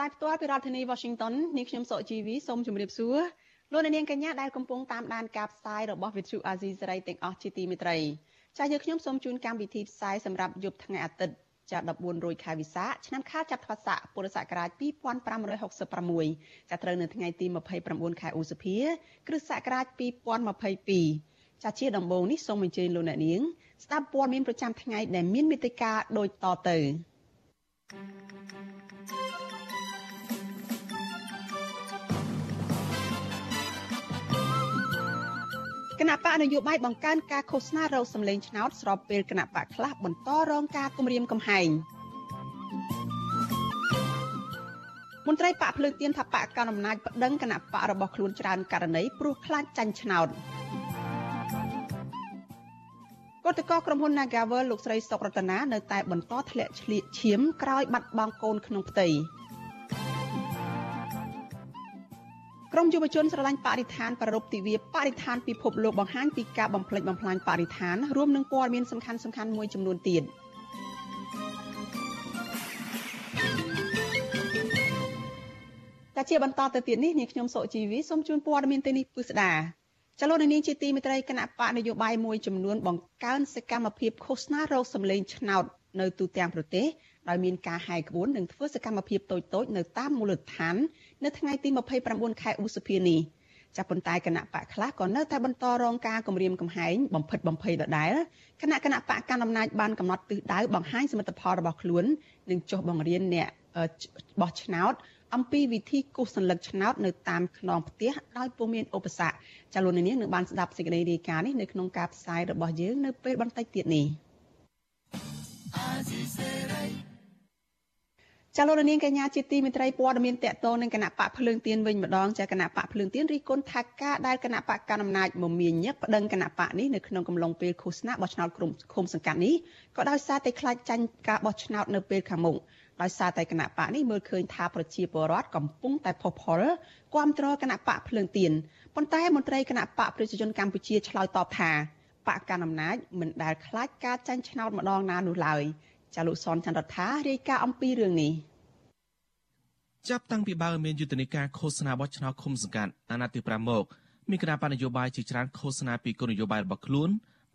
សាយផ្ទាល់ពីរដ្ឋធានី Washington នាងខ្ញុំសកជីវីសូមជម្រាបសួរលោកអ្នកនាងកញ្ញាដែលកំពុងតាមដានការផ្សាយរបស់ Vuthu Azizi Serai ទាំងអស់ជាទីមេត្រីចាស់យើងខ្ញុំសូមជូនកម្មវិធីផ្សាយសម្រាប់យប់ថ្ងៃអាទិត្យចា14រោចខែវិសាខឆ្នាំខាលចត្វាស័កពុរសករាជ2566ចាត្រូវនៅថ្ងៃទី29ខែឧសភា គ្រិស្តសករាជ2022ចាជាដំបូងនេះសូមអញ្ជើញលោកអ្នកនាង ស្ដាប់ព័ត៌មានប្រចាំថ្ងៃដែលមានមេត្តាដូចតទៅ គណៈបកនយោបាយបង្កើនការឃោសនារោគសម្លេងឆ្នោតស្របពេលគណៈបកខ្លះបន្តរងការគំរាមកំហែងមន្ត្រីបកភ្លើងទៀនថាបកកណ្ដាលអំណាចប្តឹងគណៈបករបស់ខ្លួនច្រើនករណីព្រោះខ្លាចចាញ់ឆ្នោតគឧតកោក្រុមហ៊ុន Nagavel លោកស្រីសុករតនានៅតែបន្តធ្លាក់ឆ្លៀកឈាមក្រោយបាត់បង់កូនក្នុងផ្ទៃ ក្រមយុវជនស្រឡាញ់បរិស្ថានប្ររពទិវាបរិស្ថានពិភពលោកបង្ហាញពីការបំផ្លិចបំផ្លាញបរិស្ថានរួមនឹងព័ត៌មានសំខាន់សំខាន់មួយចំនួនទៀតតែជាបន្តទៅទៀតនេះនាងខ្ញុំសុជីវីសូមជូនព័ត៌មានទៅនេះពិស្ដាចលនានាងជាទីមេត្រីគណៈបកនយោបាយមួយចំនួនបង្កើនសកម្មភាពឃោសនារោគសម្លេងឆ្នោតនៅទូទាំងប្រទេសដោយមានការហាយក្បួននិងធ្វើសកម្មភាពតូចៗនៅតាមមូលដ្ឋាន នៅថ្ងៃទី29ខែឧសភានេះចាប៉ុន្តែគណៈបកខ្លះក៏នៅតែបន្តរងការគំរាមកំហែងបំផិតបំភ័យដដែលគណៈគណៈបកកណ្ដាលអំណាចបានកំណត់ទិសដៅបង្ហាញសមិទ្ធផលរបស់ខ្លួននិងចុះបង្រៀនអ្នកបោះឆ្នោតអំពីវិធីគូសសញ្ញាឆ្នោតនៅតាមខ្នងផ្ទះដោយពុំមានឧបសគ្គចាលោកនាងនឹងបានស្ដាប់សេចក្តីរាយការណ៍នេះនៅក្នុងការផ្សាយរបស់យើងនៅពេលបន្តិចទៀតនេះ as you say right ចាលោកនាងកញ្ញាជាទីមេត្រីព័ត៌មានតកតងនឹងគណៈបកភ្លើងទៀនវិញម្ដងចាគណៈបកភ្លើងទៀនរីគុណថាការដែលគណៈបកកណ្ដាលអំណាចមមាញឹកប្តឹងគណៈបកនេះនៅក្នុងកំឡុងពេលឃោសនាបោះឆ្នោតក្រុមឃុំសង្កាត់នេះក៏ដោយសារតែខ្លាចចាញ់ការបោះឆ្នោតនៅពេលខាងមុខដោយសារតែគណៈបកនេះមើលឃើញថាប្រជាពលរដ្ឋកំពុងតែផុសផុលគ្រប់គ្រងគណៈបកភ្លើងទៀនប៉ុន្តែមន្ត្រីគណៈបកប្រជាជនកម្ពុជាឆ្លើយតបថាបកកណ្ដាលអំណាចមិនដែលខ្លាចការចាញ់ឆ្នោតម្ដងណានោះឡើយ ចាលោកសនចន្ទរដ្ឋារាយការណ៍អំពីរឿងនេះចាប់តាំងពីបើមានយុទ្ធនាការឃោសនាបោះឆ្នោតឃុំសង្កាត់អាណត្តិទី5មកមានគណៈបញ្ញយោបាយជាច្រើនឃោសនាពីគោលនយោបាយរបស់ខ្លួន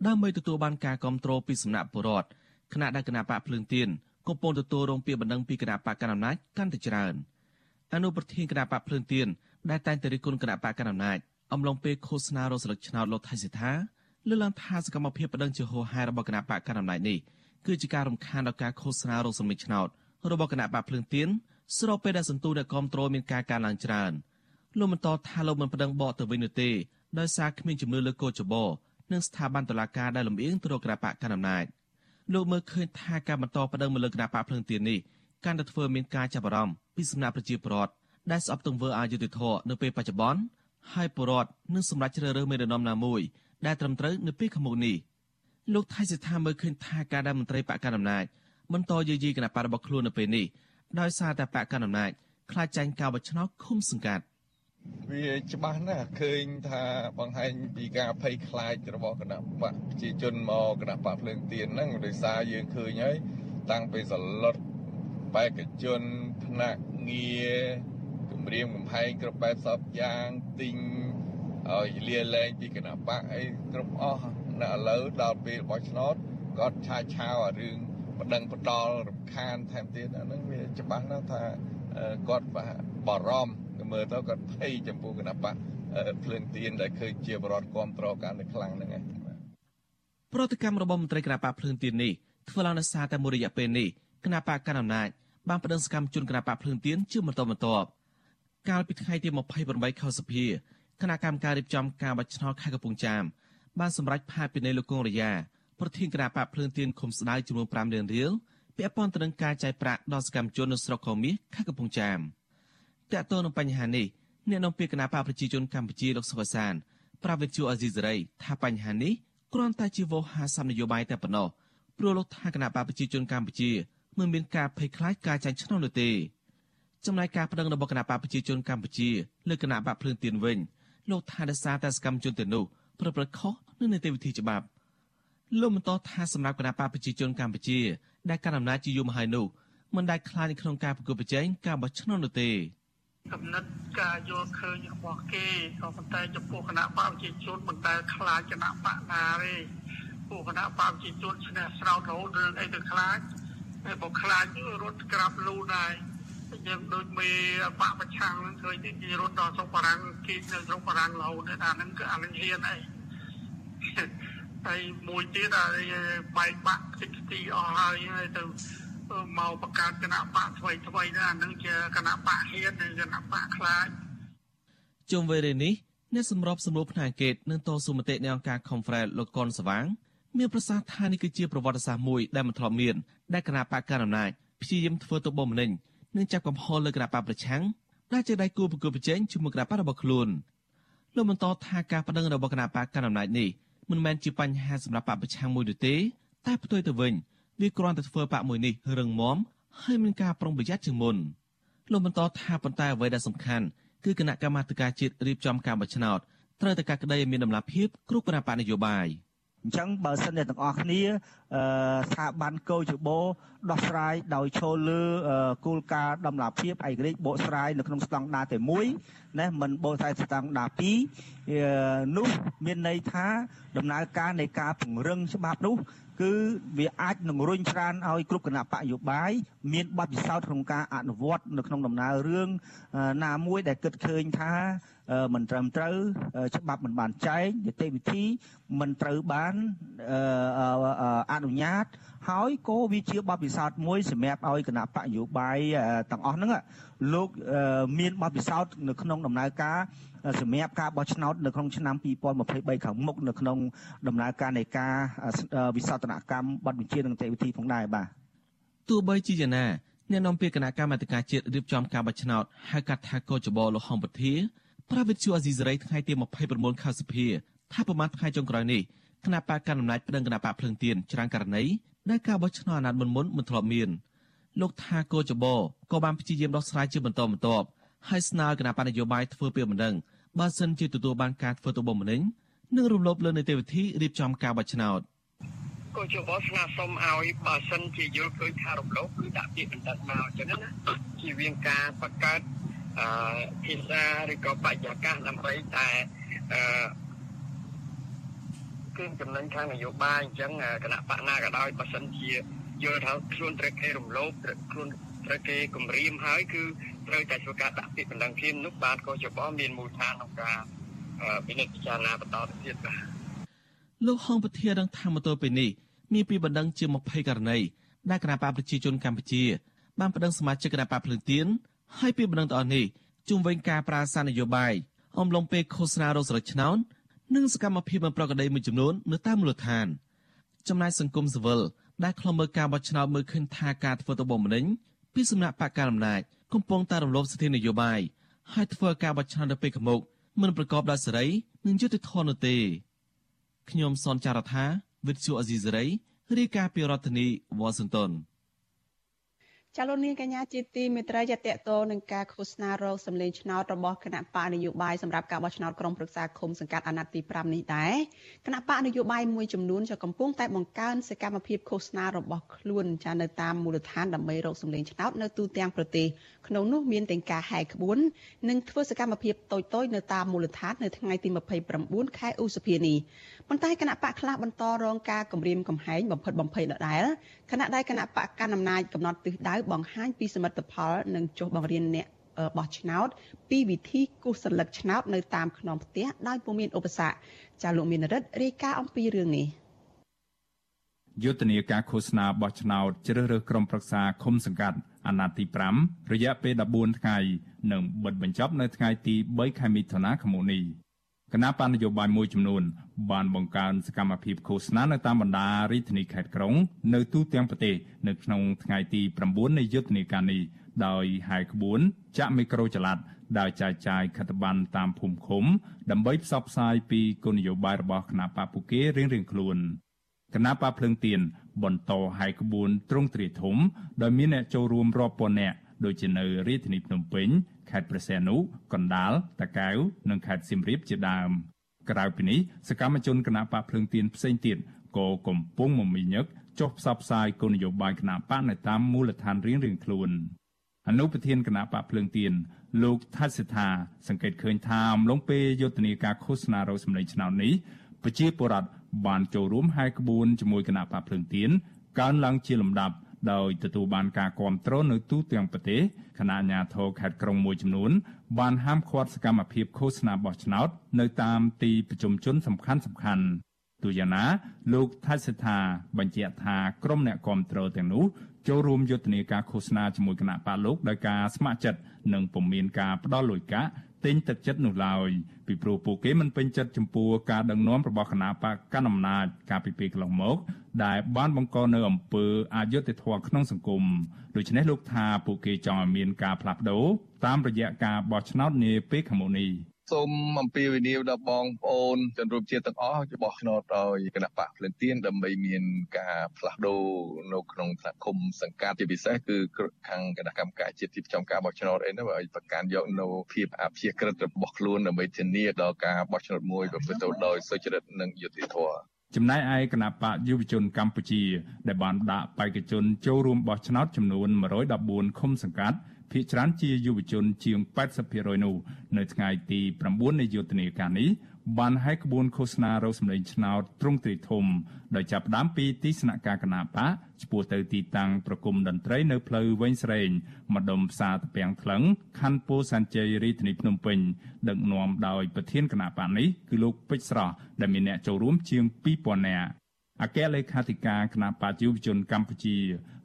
ដើម្បីទទួលបានការគ្រប់គ្រងពីសំណាក់ពលរដ្ឋគណៈដែលគណៈបកភ្លើងទៀនកំពុងទទួលរងពាក្យបណ្ដឹងពីគណៈបកកណ្ដាលអំណាចកាន់តែច្រើនអនុប្រធានគណៈបកភ្លើងទៀនដែលតែងតែរិះគន់គណៈបកកណ្ដាលអំណាចអំឡុងពេលឃោសនារោស្លឹកឆ្នោតលោកថៃសិដ្ឋាលើកឡើងថាសកម្មភាពបណ្ដឹងជាហោហែរបស់គណៈបកកណ្ដាលអំណាចនេះ គឺជាការរំខានដល់ការឃោសនារោសម្លេងឆ្នោតរបស់គណៈបកភ្លើងទៀនស្របពេលដែលសន្ទុះដែលគ្រប់គ្រងមានការកើនឡើងច្រើនលោកបន្តថាលោកមិនប្តឹងបកទៅវិញនោះទេដោយសារគ្មានជំនឿលើកោចបោនិងស្ថាប័នតុលាការដែលលំអៀងទៅរកគណៈបកកណ្ដាលអំណាចលោកមើលឃើញថាការបន្តប្តឹងមកលើគណៈបកភ្លើងទៀននេះកាន់តែធ្វើមានការចាប់អារម្មណ៍ពីសំណាក់ប្រជាពលរដ្ឋដែលស្អប់ទង្វើអយុត្តិធម៌នៅពេលបច្ចុប្បន្នហើយពលរដ្ឋនឹងសម្រេចជ្រើសរើសមេដឹកនាំណាមួយដែលត្រឹមត្រូវនៅពេលខាងមុខនេះ លោកថៃសិដ្ឋាមើលឃើញថាការដែលមន្ត្រីបកកណ្ដាលអំណាចបន្តយាយីគណៈបករបស់ខ្លួននៅពេលនេះដោយសារតែបកកណ្ដាលអំណាចខ្លាចចាញ់ការបោះឆ្នោតឃុំសង្កាត់វាច្បាស់ណាស់ឃើញថាបង្ហាញពីការភ័យខ្លាចរបស់គណៈបកប្រជាជនមកគណៈបកភ្លើងទៀនហ្នឹងដោយសារយើងឃើញហើយតាំងពីសឡុតបេក្ខជនផ្នែកងារគម្រាមកំហែងគ្រប់បែបសពយ៉ាងទិញឲ្យលាលែងពីគណៈបកអីគ្រប់អស់ នៅឥឡូវដល់ពេលបោះឆ្នោតគាត់ឆាឆាវអារឿងប្តឹងផ្ដាល់រំខានថែមទៀតអាហ្នឹងវាច្បាស់ណាស់ថាគាត់បារម្ភមើលទៅគាត់ភ័យចំពោះគណៈបកភ្លើងទៀនដែលឃើញជាបរដ្ឋគ្រប់ត្រកាន់តែខ្លាំងហ្នឹងឯងប្រតិកម្មរបស់មន្ត្រីគណៈបកភ្លើងទៀននេះធ្វើឡើងដោយសារតែមួយរយៈពេលនេះគណៈបកកណ្ដាលអំណាចបានប្តឹងសកម្មជនគណៈបកភ្លើងទៀនជាបន្តបន្ទាប់កាលពីថ្ងៃទី28ខែសភាគណៈកម្មការរៀបចំការបោះឆ្នោតខេត្តកំពង់ចាម បានសម្រេចផាកពិន័យលោកកងរយ៉ាប្រធានគណៈបកភ្លើងទៀនឃុំស្ដៅចំនួន5លានរៀលពាក់ព័ន្ធទៅនឹងការចាយប្រាក់ដល់សកម្មជននៅស្រុកកោមាសខេត្តកំពង់ចាមតាក់ទងនឹងបញ្ហានេះអ្នកនាំពាក្យគណៈបកប្រជាជនកម្ពុជាលោកសុកសានប្រាវិទ្យាអេស៊ីសរ៉ៃថាបញ្ហានេះគ្រាន់តែជាវោហារសំនយោបាយតែប៉ុណ្ណោះព្រោះលោកថាគណៈបកប្រជាជនកម្ពុជាមិនមានការភ័យខ្លាចការចាញ់ឆ្នោតនោះទេចំណែកការប្តឹងរបស់គណៈបកប្រជាជនកម្ពុជាលើគណៈបកភ្លើងទៀនវិញលោកថាដសារតែសកម្មជនទៅនោះប្រព្រឹត្តខុស នឹងនីតិវិធីច្បាប់លោកបន្តថាសម្រាប់គណៈបកប្រជាជនកម្ពុជាដែលកាន់អំណាចជាយូរមកហើយនោះមិនដែលខ្លាចក្នុងការប្រកួតប្រជែងការបោះឆ្នោតនោះទេកំណត់ការយល់ឃើញរបស់គេក៏ប៉ុន្តែចំពោះគណៈបកប្រជាជនមិនដែលខ្លាចគណៈបកណាទេពួកគណៈបកប្រជាជនឈ្នះស្រោតរហូតរឿងអីទៅខ្លាចតែបើខ្លាចរត់ក្រាប់លូដែរយើងដូចមេបកប្រឆាំងនឹងឃើញទីគេរត់ដល់ស្រុកបារាំងគេនៅស្រុកបារាំងរហូតអាហ្នឹងគឺអាហ្នឹងហ៊ានអី ហើយមួយទៀតអាបែកបាក់តិចទីអស់ហើយទៅមកបង្កើតគណៈបកថ្មីថ្មីណាហ្នឹងជាគណៈបកហ៊ាននិងគណៈបកខ្លាចជុំវេលានេះអ្នកសម្របសម្រួលផ្នែកអង្កេតនឹងតស៊ូមតិនៃអង្គការ Conference លោកកនសវាង មានប្រសាសន៍ថានេះគឺជាប្រវត្តិសាស្ត្រមួយដែលមិនធ្លាប់មានដែលគណៈបកកណ្ដាលអំណាចព្យាយាមធ្វើទៅបំណិញនិងចាប់កំហុសលើគណៈបកប្រឆាំងដែលជាដៃគូប្រគល់ប្រជែងជាមួយគណៈបករបស់ខ្លួនលោកបន្តថាការប្តឹងរបស់គណៈបកកណ្ដាលអំណាចនេះ មិនមែនជាបញ្ហាសម្រាប់បកប្រឆាំងមួយនោះទេ តែផ្ទុយទៅវិញវាគ្រាន់តែធ្វើបកមួយនេះរឹងមាំហើយមានការប្រុងប្រយ័ត្នជាងមុនលោកបន្តថាប៉ុន្តែអ្វីដែលសំខាន់គឺគណៈកម្មាធិការជាតិរៀបចំការបោះឆ្នោតត្រូវតែកាត់ក្តីមានដំណាភាពគ្រប់គណៈបកនយោបាយ។ អញ្ចឹងបើសិនជាទាំងអស់គ្នាស្ថាប័នកោជបោដោះស្រាយដោយឈលលើគោលការណ៍ដំណាភាពឯករាជ្យបកស្រាយនៅក្នុងស្តង់ដារតែមួយណាមិនបកស្រាយស្តង់ដារ2នោះមានន័យថាដំណើរការនៃការពង្រឹងច្បាប់នោះគឺវាអាចនឹងរុញច្រានឲ្យគ្រប់គណៈបកយោបាយមានបទពិសោធន៍ក្នុងការអនុវត្តនៅក្នុងដំណើររឿងណាមួយដែលគិតឃើញថា មិនត្រឹមត្រូវច្បាប់មិនបានចែងនីតិវិធីមិនត្រូវបានអនុញ្ញាតហើយក៏វាជាបទពិសោធន៍មួយសម្រាប់ឲ្យគណៈបកយោបាយទាំងអស់ហ្នឹងលោកមានបទពិសោធន៍នៅក្នុងដំណើរការសម្រាប់ការបោះឆ្នោតនៅក្នុងឆ្នាំ2023ខាងមុខនៅក្នុងដំណើរការនៃការវិសោធនកម្មបទបញ្ជានិងនីតិវិធីផងដែរបាទទោះបីជាយ៉ាងណាអ្នកនាំពាក្យគណៈកម្មាធិការជាតិរៀបចំការបោះឆ្នោតហៅកាត់ថាកោចបលោកហំពធា ប្រាវិទ្យាអាស៊ីសេរីថ្ងៃទី29ខែសុភាថាប្រមាណថ្ងៃចុងក្រោយនេះគណៈបកកណ្ដាលអំណាចប្តឹងគណៈបកភ្លឹងទៀនច្រើនករណីដែលការបោះឆ្នោតអាណត្តិមុនមុនមិនធ្លាប់មានលោកថាកោចបក៏បានព្យាយាមដោះស្រាយជាបន្តបន្ទាប់ហើយស្នើគណៈបកនយោបាយធ្វើពីមិនដឹងបើសិនជាទទួលបានការធ្វើទៅបំពេញនិងរំលោភលើនីតិវិធីរៀបចំការបោះឆ្នោតក៏ជាបស្នាសុំឲ្យបើសិនជាយល់ឃើញថារំលោភគឺដាក់ពាក្យបណ្ឌិតមកអញ្ចឹងណាជាវិងការបង្កើត អឺភាសាឬក៏បរិយាកាសដើម្បីតែអឺគឺចំណេញខាងនយោបាយអញ្ចឹងគណៈបកណាក៏ដោយបើសិនជាយល់ថាខ្លួនត្រូវគេរំលោភខ្លួនត្រូវគេគំរាមហើយគឺត្រូវតែធ្វើការដាក់ពាក្យបណ្ដឹងភ្លាមនោះបាទក៏ច្បមានមូលដ្ឋានក្នុងការពិនិត្យពិចារណាបន្តទៅទៀតបាទលោកហងពធាដឹងថាមកទល់ពេលនេះមានពីបណ្ដឹងជា20ករណីដែលគណៈបកប្រជាជនកម្ពុជាបានបណ្ដឹងសមាជិកគណៈបកភ្លើងទៀន ហើយពីបណ្ដឹងទាំងអស់នេះជុំវិញការប្រាស្រ័យនយោបាយអំឡុងពេលឃោសនារោគស្រោចឆ្នោតនិងសកម្មភាពមិនប្រក្រតីមួយចំនួននៅតាមមូលដ្ឋានចំណែកសង្គមស៊ីវិលដែលខ្លំមើលការបោះឆ្នោតមើលឃើញថាការធ្វើទៅបំពេញពីសំណាក់បកកណ្ដាលអំណាចកំពុងតែរំលោភសិទ្ធិនយោបាយហើយធ្វើការបោះឆ្នោតទៅពេលខាងមុខមិនប្រកបដោយសេរីនិងយុត្តិធម៌នោះទេខ្ញុំសនចាររថាវិទ្យុអេស៊ីសេរីរាយការណ៍ពីរដ្ឋធានីវ៉ាស៊ីនតោន ចាលោកនាងកញ្ញាជាទីមេត្រីយតតោនឹងការឃោសនារោគសម្លេងឆ្នោតរបស់គណៈបកនយោបាយសម្រាប់ការបោះឆ្នោតក្រុមប្រឹក្សាឃុំសង្កាត់អាណត្តិទី5នេះដែរគណៈបកនយោបាយមួយចំនួនจะកំពុងតែបង្កើនសកម្មភាពឃោសនារបស់ខ្លួនចានៅតាមមូលដ្ឋានដើម្បីរោគសម្លេងឆ្នោតនៅទូទាំងប្រទេសក្នុងនោះមានទាំងការហែកក្បួននិងធ្វើសកម្មភាពតូចៗនៅតាមមូលដ្ឋាននៅថ្ងៃទី29ខែឧសភានេះប៉ុន្តែគណៈបកខ្លះបន្តរងការគំរាមកំហែងបំផិតបំភ័យដដែលគណៈដែលគណៈបកកណ្ដាលអំណាចកំណត់ទិសដៅបង្ហាញពីសមិទ្ធផលនិងចុះបង្រៀនអ្នកបោះឆ្នោត ពីវិធីគូសសន្លឹកឆ្នោតនៅតាមខ្នងផ្ទះដោយពុំមានឧបសគ្គចាលោកមានរិទ្ធរាយការណ៍អំពីរឿងនេះយុទ្ធនាការឃោសនាបោះឆ្នោតជ្រើសរើសក្រុមប្រឹក្សាឃុំសង្កាត់អាណត្តិទី5រយៈពេល14ថ្ងៃនឹងបិទបញ្ចប់នៅថ្ងៃទី3ខែមិថុនាឆ្នាំនេះ គណៈបណ្ឌនយោបាយមួយចំនួនបានបង្កើនសកម្មភាពឃោសនានៅតាមបណ្ដារាជធានីខេត្តក្រុង នៅទូទាំងប្រទេសនៅក្នុងថ្ងៃទី9នៃយុទ្ធនាការនេះដោយហាយក្បួនចាក់មីក្រូចល័តដោយចែកចាយខិត្តប័ណ្ណតាមភូមិឃុំ ដើម្បីផ្សព្វផ្សាយពីគោលនយោបាយរបស់គណៈបកពូកេរៀងៗខ្លួនគណៈបកភ្លើងទៀនបន្តហាយក្បួនទ្រង់ទ្រាយធំ ដោយមានអ្នកចូលរួមរាប់ពាន់នាក់ដូចជានៅរាជធានីភ្នំពេញ ខេត្តព្រះសីហនុកណ្ដាលតាកែវនិងខេត្តសៀមរាបជាដើមក្រៅពីនេះសកម្មជនគណៈបកភ្លើងទៀនផ្សេងទៀតក៏កំពុងមមាញឹកចុះផ្សព្វផ្សាយគោលនយោបាយគណៈបកនៅតាមមូលដ្ឋានរៀងៗខ្លួនអនុប្រធានគណៈបកភ្លើងទៀនលោកថាសិដ្ឋាសង្កេតឃើញថាអំឡុងពេលយុទ្ធនាការឃោសនារោសម្លេងឆ្នោតនេះប្រជាពលរដ្ឋបានចូលរួមហែក្បួនជាមួយគណៈបកភ្លើងទៀនកើនឡើងជាលំដាប់ ដោយទទួលបានការគ្រប់គ្រងនៅទូទាំងប្រទេសគណៈអាជ្ញាធរខេត្តក្រុងមួយចំនួនបានហាមឃាត់សកម្មភាពឃោសនាបោះឆ្នោតនៅតាមទីប្រជុំជនសំខាន់សំខាន់ទូយ៉ាងណាលោកថៃសិដ្ឋាបញ្ជាក់ថាក្រុមអ្នកគ្រប់គ្រងទាំងនោះចូលរួមយុទ្ធនាការឃោសនាជាមួយគណៈបកលោកដោយការស្ម័គ្រចិត្តនិងពុំមានការផ្ដល់លុយកាក់ ទិញទឹកចិត្តនោះឡើយពីព្រោះពួកគេមិនពេញចិត្តចំពោះការដឹកនាំរបស់គណៈបកកណ្ដាលអំណាចកាលពីពេលកន្លងមក ដែលបានបង្កនៅអំពើអយុត្តិធម៌ក្នុងសង្គមដូច្នេះលោកថាពួកគេចង់ឲ្យមានការផ្លាស់ប្ដូរតាមរយៈការបោះឆ្នោតនាពេលខាងមុខនេះ សូមអំពាវនាវដល់បងប្អូនជនរួមជាតិទាំងអស់បោះឆ្នោតឲ្យគណៈបកភ្លឹងទៀនដើម្បីមានការផ្លាស់ប្ដូរនៅក្នុងថ្នាក់ឃុំសង្កាត់ជាពិសេសគឺខាងគណៈកម្មការជាតិទីប្រចាំការបោះឆ្នោតអីនោះឲ្យប្រកាន់យកនៅភាពអព្យាក្រឹតរបស់ខ្លួនដើម្បីធានាដល់ការបោះឆ្នោតមួយប្រព្រឹត្តទៅដោយសុចរិតនិងយុត្តិធម៌ចំណែកឯគណៈបកយុវជនកម្ពុជា ដែលបានដាក់បេក្ខជនចូលរួមបោះឆ្នោតចំនួន114ឃុំសង្កាត់ ភាគច្រើនជាយុវជនជាង80%នោះនៅថ្ងៃទី9នៃយុទ្ធនាការនេះបានហែកក្បួនឃោសនារោសម្លេងឆ្នោតទ្រង់ទ្រីធំដោយចាប់ផ្ដើមពីទីស្នាក់ការគណៈបកឆ្ពោះទៅទីតាំងប្រគំតន្ត្រីនៅផ្លូវវែងស្រេងម្ដុំផ្សារតាពាំងថ្លឹងខណ្ឌពោធិ៍សែនជ័យរាជធានីភ្នំពេញដឹកនាំដោយប្រធានគណៈបកនេះគឺលោកពេជ្រស្រស់ដែលមានអ្នកចូលរួមជាង2000នាក់អគ្គលេខាធិការគណៈបច្ចុប្បន្នជនកម្ពុជា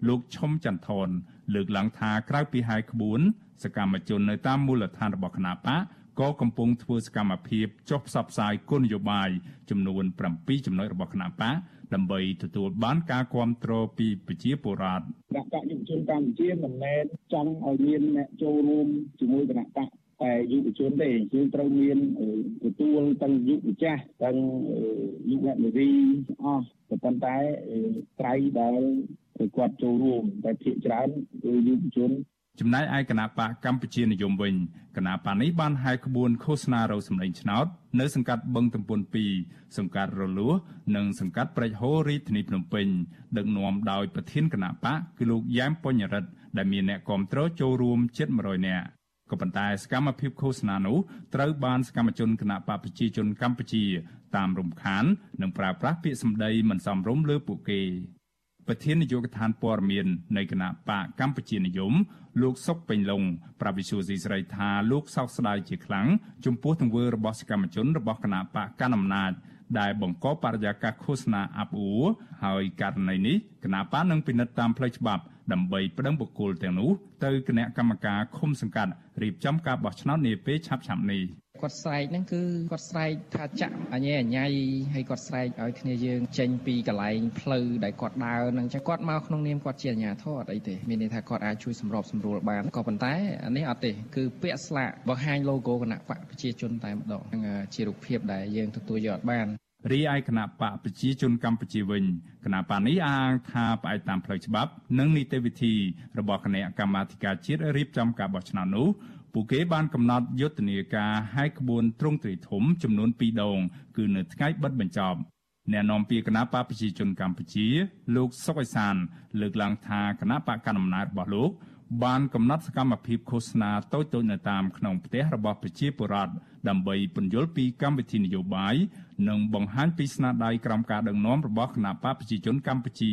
លោកឈុំចន្ទថន លើកឡើងថាក្រៅពីហាយក្បួន សកម្មជននៅតាមមូលដ្ឋានរបស់គណៈបកក៏កំពុងធ្វើសកម្មភាពចុះផ្សព្វផ្សាយគោលនយោបាយចំនួន7ចំណុចរបស់គណៈបកដើម្បីទទួលបានការគ្រប់គ្រងពីប្រជាពលរដ្ឋគណៈបកយុវជនកម្ពុជាមិនមែនចង់ឲ្យមានអ្នកចូលរួមជាមួយគណៈបក តែយុវជនទេយើងត្រូវមានទទួលទាំងយុវចាស់ទាំងយុវនារីអស់ប៉ុន្តែត្រៃដែលគាត់ចូលរួមតែភាគច្រើនគឺយុវជនចំណែកឯគណៈបកកម្ពុជានិយមវិញគណៈបកនេះបានហែកក្បួនឃោសនារោសម្លេងឆ្នោតនៅសង្កាត់បឹងទំពុន2សង្កាត់រលួសនិងសង្កាត់ព្រែកហូររាជធានីភ្នំពេញដឹកនាំដោយប្រធានគណៈបកគឺលោកយ៉ែមបញ្ញរិទ្ធដែលមានអ្នកគាំទ្រចូលរួមជិត100នាក់ ក៏ប៉ុន្តែសកម្មភាពឃោសនានោះត្រូវបានសកម្មជនគណៈបកប្រជាជនកម្ពុជា តាមរំខាន និងប្រើប្រាស់ពាក្យសម្ដីមិនសមរម្យលើពួកគេប្រធាននាយកដ្ឋានព័ត៌មាននៃគណៈបកកម្ពុជានិយម លោកសុកពេញឡុងប្រាប់វិសុយស៊ីស្រីថាលោកសោកស្ដាយជាខ្លាំងចំពោះទង្វើរបស់សកម្មជនរបស់គណៈបកកណ្ដាលអំណាចដែលបង្កបរិយាកាសឃោសនាអាប់អួរហើយករណីនេះគណៈបកនឹងពិនិត្យតាមផ្លូវច្បាប់ ដើម្បីប្តឹងបុគ្គលទាំងនោះទៅគណៈកម្មការឃុំសង្កាត់រៀបចំការបោះឆ្នោតនាពេលឆាប់ៗនេះគាត់ស្រែកហ្នឹងគឺគាត់ស្រែកថាចាក់អញេអញៃហើយគាត់ស្រែកឲ្យគ្នាយើងចេញពីកន្លែងផ្លូវដែលគាត់ដើរហ្នឹងចឹងគាត់មកក្នុងនាមគាត់ជាអាជ្ញាធរអត់អីទេមានន័យថាគាត់អាចជួយសម្របសម្រួលបានក៏ប៉ុន្តែអានេះអត់ទេគឺពាក្យស្លាកបង្ហាញ logo គណៈបកប្រជាជនតែម្ដងហ្នឹងជារូបភាពដែលយើងទទួលយកអត់បាន រីឯគណៈបកប្រជាជនកម្ពុជាវិញគណៈបកនេះអាងថាផ្អែកតាមផ្លូវច្បាប់ និងនីតិវិធីរបស់គណៈកម្មាធិការជាតិរៀបចំការបោះឆ្នោតនោះពួកគេបានកំណត់យុទ្ធនាការហែកក្បួនទ្រង់ទ្រាយធំចំនួន2ដង គឺនៅថ្ងៃបិទបញ្ចប់អ្នកនាំពាក្យគណៈបកប្រជាជនកម្ពុជា លោកសុកអេសាន លើកឡើងថាគណៈបកកណ្ដាលអំណាចរបស់លោកបានកំណត់សកម្មភាពឃោសនាតូចៗនៅតាមក្នុងផ្ទះរបស់ប្រជាពលរដ្ឋដើម្បីពន្យល់ពីកម្មវិធីនយោបាយ និងបង្ហាញពីស្នាដៃក្រមការដឹកនាំរបស់គណៈបកប្រជាជនកម្ពុជា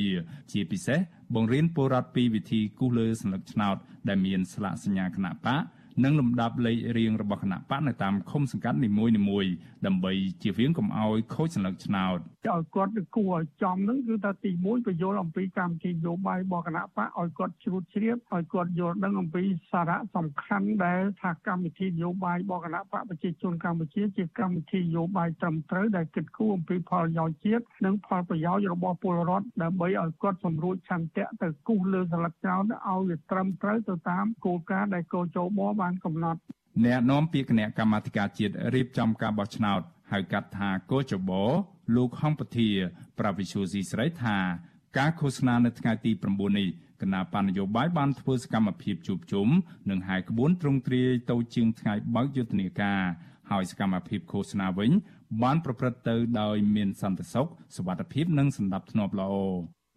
ជាពិសេសបង្រៀនពលរដ្ឋពីវិធីគូសលើសញ្ញាឆ្នោតដែលមានស្លាកសញ្ញាគណៈបកនិងលំដាប់លេខរៀងរបស់គណៈបកនៅតាមឃុំសង្កាត់នីមួយៗដើម្បីជៀសវាងកុំឲ្យខូចសញ្ញាឆ្នោត ឲ្យគាត់គួរឲ្យចំហ្នឹងគឺថាទី1បញ្យល់អំពីកម្មវិធីនយោបាយរបស់គណៈបកឲ្យគាត់ជ្រួតជ្រាបឲ្យគាត់យល់ដឹងអំពីសារៈសំខាន់ដែលថាកម្មវិធីនយោបាយរបស់គណៈបកប្រជាជនកម្ពុជាជាកម្មវិធីនយោបាយត្រឹមត្រូវដែលគិតគូរអំពីផលប្រយោជន៍ជាតិនិងផលប្រយោជន៍របស់ពលរដ្ឋដើម្បីឲ្យគាត់សម្រួលឆន្ទៈទៅគូសលើស្លឹកចោលឲ្យវាត្រឹមត្រូវទៅតាមគោលការណ៍ដែលកោជបបានកំណត់អ្នកនាំពាក្យគណៈកម្មាធិការជាតិរៀបចំការបោះឆ្នោតហៅកាត់ថាកោជប លោកហំពធាប្រវិសុស៊ីស្រីថាការឃោសនានៅថ្ងៃទី9នេះគណៈបញ្ញយោបាយបានធ្វើសកម្មភាពជួបជុំនិងហែកក្បួនទ្រង់ទ្រាយទៅជាងថ្ងៃបើកយុទ្ធនាការហើយសកម្មភាពឃោសនាវិញបានប្រព្រឹត្តទៅដោយមានសន្តិសុខសុវត្ថិភាពនិងសន្តិភាពល្អ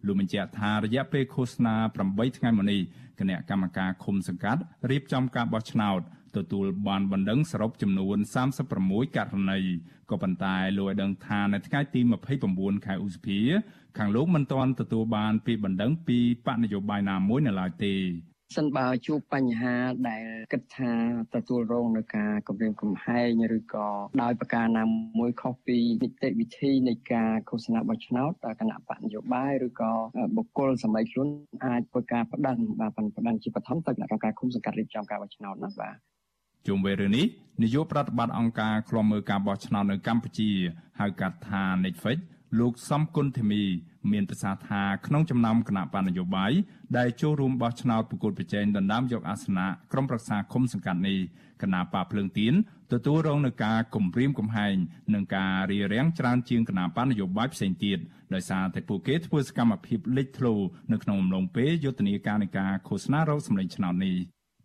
លោកបញ្ជាក់ថារយៈពេលឃោសនា8ថ្ងៃមកនេះគណៈកម្មការឃុំសង្កាត់រៀបចំការបោះឆ្នោត ទទួលបានបណ្ដឹងសរុបចំនួន36ករណីក៏ប៉ុន្តែលោកឲ្យដឹងថានៅថ្ងៃទី29ខែឧសភា ខាងលោកមិនទាន់ទទួលបានពីបណ្ដឹងពីបកនយោបាយណាមួយនៅឡើយទេសិនបើជួបបញ្ហាដែលគិតថាទទួលរងនឹងការគម្រាមកំហែងឬក៏ដោយប្រការណាមួយខុសពីនីតិវិធីនៃការឃោសនាបោះឆ្នោតគណៈបកនយោបាយឬក៏បុគ្គលសម័យខ្លួនអាចធ្វើការបដិសេធបាទបដិសេធជាបឋមទៅគណៈកម្មការឃុំសង្កាត់រៀបចំការបោះឆ្នោតណាបាទ ជុំវិញរឿងនេះនាយកប្រតិបត្តិអង្គការឃ្លាំមើលការបោះឆ្នោតនៅកម្ពុជាហៅកាត់ថា Netflix លោកសំគុណធីមី មានប្រសាសន៍ថាក្នុងចំណោមគណៈបណ្ឌនយោបាយដែលចូលរួមបោះឆ្នោតប្រកួតប្រជែងដណ្ដើមយកអាសនៈក្រុមប្រឹក្សាឃុំសង្កាត់នេះគណៈបកភ្លើងទៀនទទួលរងនឹងការគំរាមកំហែងនិងការរារាំងច្រើនជាងគណៈបណ្ឌនយោបាយផ្សេងទៀតដោយសារតែពួកគេធ្វើសកម្មភាពលេចធ្លោនៅក្នុងអំឡុងពេលយុទ្ធនាការនៃការឃោសនារោគសម្លេងឆ្នោតនេះ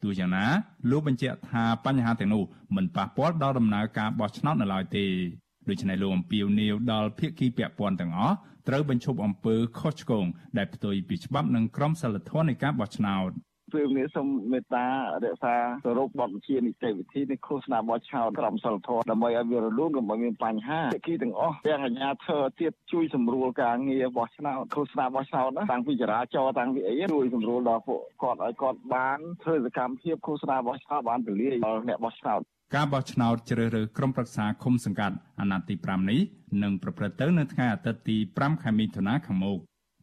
ទោះយ៉ាងណាលោកបញ្ជាក់ថាបញ្ហាទាំងនោះមិនប៉ះពាល់ដល់ដំណើរការបោះឆ្នោតនៅឡើយទេដូច្នេះលោកអំពាវនាវដល់ភាគីពាក់ព័ន្ធទាំងអស់ត្រូវបញ្ឈប់អំពើខុសឆ្គងដែលផ្ទុយពីច្បាប់និងក្រមសីលធម៌នៃការបោះឆ្នោត ពេលនេះសូមមេត្តារក្សាគោរពបទបញ្ជានីតិវិធីនៃឃោសនាបោះឆ្នោតក្រមសីលធម៌ដើម្បីឲ្យវារលូនកុំឲ្យមានបញ្ហាភាគីទាំងអស់ទាំងអាជ្ញាធរទៀតជួយសម្រួលការងារបោះឆ្នោតឃោសនាបោះឆ្នោតណាតាំងពីចរាចរណ៍តាំងពីអីជួយសម្រួលដល់ពួកគាត់ឲ្យគាត់បានធ្វើសកម្មភាពឃោសនាបោះឆ្នោតបានទូលាយដល់អ្នកបោះឆ្នោតការបោះឆ្នោតជ្រើសរើសក្រុមប្រឹក្សាឃុំសង្កាត់អាណត្តិទី5នេះនឹងប្រព្រឹត្តទៅនៅថ្ងៃអាទិត្យទី5ខែមិថុនាខាងមុខ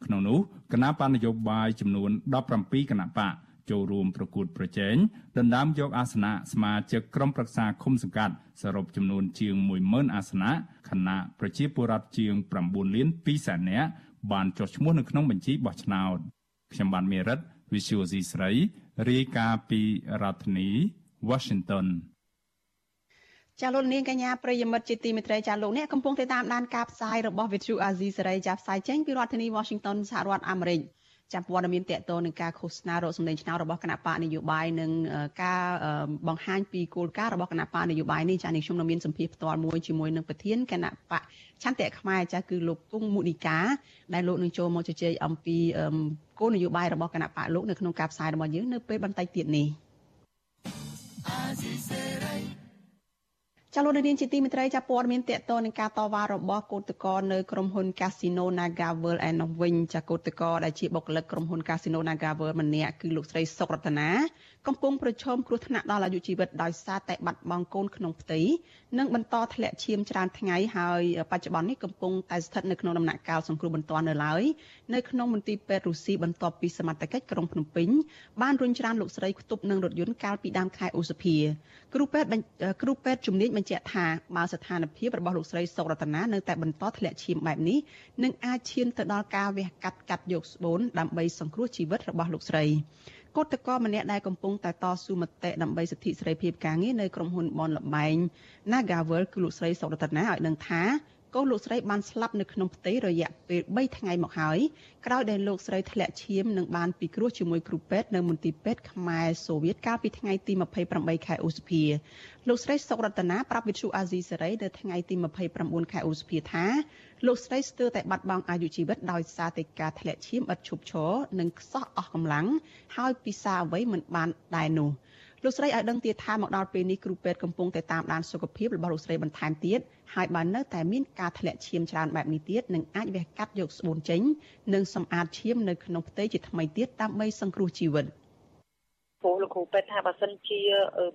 ក្នុងនោះគណៈបណ្ឌនយោបាយចំនួន17គណៈបក ចូលរួមប្រកួតប្រជែងដណ្ដើមយកអាសនៈសមាជិកក្រុមប្រឹក្សាឃុំសង្កាត់សរុបចំនួនជាង10000អាសនៈខណៈប្រជាពលរដ្ឋជាង9លាន2សែននាក់បានចុះឈ្មោះនៅក្នុងបញ្ជីបោះឆ្នោតខ្ញុំបានមេរិត Visual C ស្រីរាយការណ៍ពីរដ្ឋធានី Washington ចាលោកនាងកញ្ញាប្រិយមិត្តជាទីមេត្រីចាលោកអ្នកកំពុងតាមដានការផ្សាយរបស់ Vithu Azizi សេរីចាផ្សាយចេញពីរដ្ឋធានី Washington សហរដ្ឋអាមេរិក ចាំព័ត៌មានតកតនឹងការឃោសនារកសម្លេងឆ្នោតរបស់គណៈបកនយោបាយនិងការបង្ហាញពីគោលការណ៍របស់គណៈបកនយោបាយនេះចានេះខ្ញុំនៅមានសម្ភារផ្ទាល់មួយជាមួយនឹងប្រធានគណៈបកឆន្ទៈខ្មែរចាគឺលោកគង់មុនីកាដែលលោកនឹងចូលមកជជែកអំពីគោលនយោបាយរបស់គណៈបកលោកនៅក្នុងការផ្សាយរបស់យើងនៅពេលបន្តិចទៀតនេះ ចាលោកនាងជាទីមេត្រីចាព័ត៌មានតកតនឹងការតវ៉ារបស់កោតក្រនៅក្រុមហ៊ុន Casino Naga World ឯនោះវិញចាកោតក្រដែលជាបុគ្គលិកក្រុមហ៊ុន Casino Naga World ម្នាក់គឺលោកស្រីសុករតនាកំពុងប្រឈមគ្រោះថ្នាក់ដល់អាយុជីវិតដោយសារតែបាត់បង់កូនក្នុងផ្ទៃនិងបន្តធ្លាក់ឈាមច្រើនថ្ងៃហើយបច្ចុប្បន្ននេះកំពុងតែស្ថិតនៅក្នុងដំណាក់កាលសង្គ្រោះបន្ទាន់នៅឡើយនៅក្នុងមន្ទីរពេទ្យរុស្ស៊ីបន្ទាប់ពីសមត្ថកិច្ចក្រុងភ្នំពេញបានរុញច្រានលោកស្រីខ្ទប់នឹងរថយន្តកាលពីដើមខែឧសភាគ្រូពេទ្យគ្រូពេទ្យជំនាញបញ្ជាក់ថាបើស្ថានភាពរបស់លោកស្រីសុករតនានៅតែបន្តធ្លាក់ឈាមបែបនេះនឹងអាចឈានទៅដល់ការវះកាត់កាត់យកស្បូនដើម្បីសង្គ្រោះជីវិតរបស់លោកស្រីគឧតកម្នាក់ដែលកំពុងតែតស៊ូមតិដើម្បីសិទ្ធិសេរីភាពការងារនៅក្រុមហ៊ុនបនលបែង Nagavel គឺលោកស្រីសុករតនាឲ្យដឹងថា កូនលោកស្រីបានស្លាប់នៅក្នុងផ្ទៃរយៈពេល3ថ្ងៃមកហើយក្រោយដែលលោកស្រីធ្លាក់ឈាមនិងបានពិគ្រោះជាមួយគ្រូពេទ្យនៅមន្ទីរពេទ្យខ្មែរសូវៀតកាលពីថ្ងៃទី28ខែឧសភាលោកស្រីសុករតនាប្រាប់វិទ្យុអាស៊ីសេរីនៅថ្ងៃទី29ខែឧសភាថាលោកស្រីស្ទើរតែបាត់បង់អាយុជីវិតដោយសារតែការធ្លាក់ឈាមឥតឈប់ឈរនិងខ្សោះអស់កម្លាំងហើយពិសាអ្វីមិនបានដែរនោះ លោកស្រីឲ្យដឹងទៀតថាមកដល់ពេលនេះគ្រូពេទ្យកំពុងតែតាមដានសុខភាពរបស់លោកស្រីបន្ថែមទៀតហើយបើនៅតែមានការធ្លាក់ឈាមច្រើនបែបនេះទៀតនឹងអាចវះកាត់យកស្បូនចេញ និងសម្អាតឈាមនៅក្នុងផ្ទៃជាថ្មីទៀតដើម្បីសង្គ្រោះជីវិត ព្រោះលោកគ្រូពេទ្យថាបើសិនជា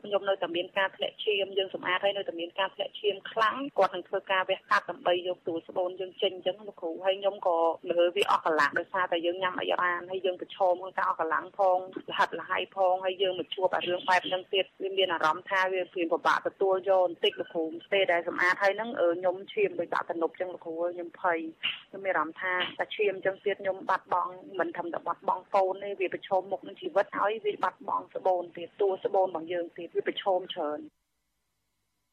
ខ្ញុំនៅតែមានការធ្លាក់ឈាមយើងសម្អាតហើយនៅតែមានការធ្លាក់ឈាមខ្លាំងគាត់នឹងធ្វើការវះកាត់ដើម្បីយកទូស្បូនយើងចេញអញ្ចឹងលោកគ្រូហើយខ្ញុំក៏មើលវាអស់កន្លះដោយសារតែយើងញ៉ាំអីបានហើយយើងប្រឈមនឹងការអស់កន្លះផងលហិតលហើយផងហើយយើងមកជួបអារឿងបែបហ្នឹងទៀតវាមានអារម្មណ៍ថាវាព្រៀងពិបាកទទួលយកបន្តិចលោកគ្រូពេលដែលសម្អាតហើយហ្នឹងខ្ញុំឈាមដោយដាក់ទំនប់អញ្ចឹងលោកគ្រូខ្ញុំភ័យខ្ញុំមានអារម្មណ៍ថាតែឈាមអញ្ចឹងទៀតខ្ញុំបាត់បង់មិនធម្មតាបាត់បង់កូនទេវាប្រឈមមុខនឹងជីវិតហើយវាបាត់បង់ស្បូនទៀតតួស្បូនរបស់យើងទៀតវាប្រឈមច្រើន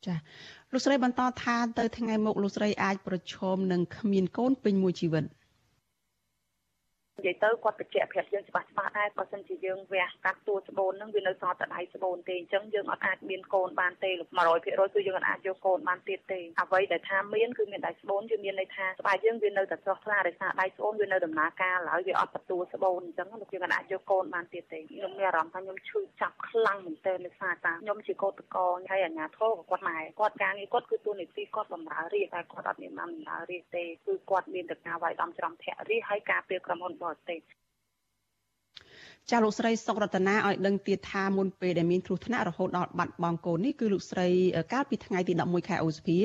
ចាលោកស្រីបន្តថាទៅថ្ងៃមុខលោកស្រីអាចប្រឈមនឹងគ្មានកូនពេញមួយជីវិត។ និយាយទៅគាត់បញ្ជាក់ប្រាប់យើងច្បាស់ច្បាស់ដែរបើសិនជាយើងវះកាត់តួស្បូនហ្នឹងវានៅសល់តែដៃស្បូនទេអញ្ចឹងយើងអត់អាចមានកូនបានទេ100%គឺយើងអាចយកកូនបានទៀតទេអ្វីដែលថាមានគឺមានដៃស្បូនគឺមានន័យថាស្បែកយើងវានៅតែស្រស់ថ្លាដោយសារដៃស្បូនវានៅដំណើរការឡើយវាអត់ទទួលស្បូនអញ្ចឹងលោកយើងអាចយកកូនបានទៀតទេខ្ញុំមានអារម្មណ៍ថាខ្ញុំឈឺចាប់ខ្លាំងមែនទែនដោយសារតាខ្ញុំជាកោតកោហើយអាញាធរក៏គាត់ម៉ែគាត់ការងារគាត់គឺទួលនីតិគាត់បម្រើរាជតែគាត់អត់មានបានបម្រើរាជទេគឺគាត់មានតែការវាយដំច្រំធាក់រាជហើយការពារក្រុមហ៊ុនបរទេសចាលោកស្រីសុករតនាឲ្យដឹងទៀតថាមុនពេលដែលមានគ្រោះថ្នាក់រហូតដល់បាត់បង់កូននេះគឺលោកស្រីកាលពីថ្ងៃទី11ខែឧសភា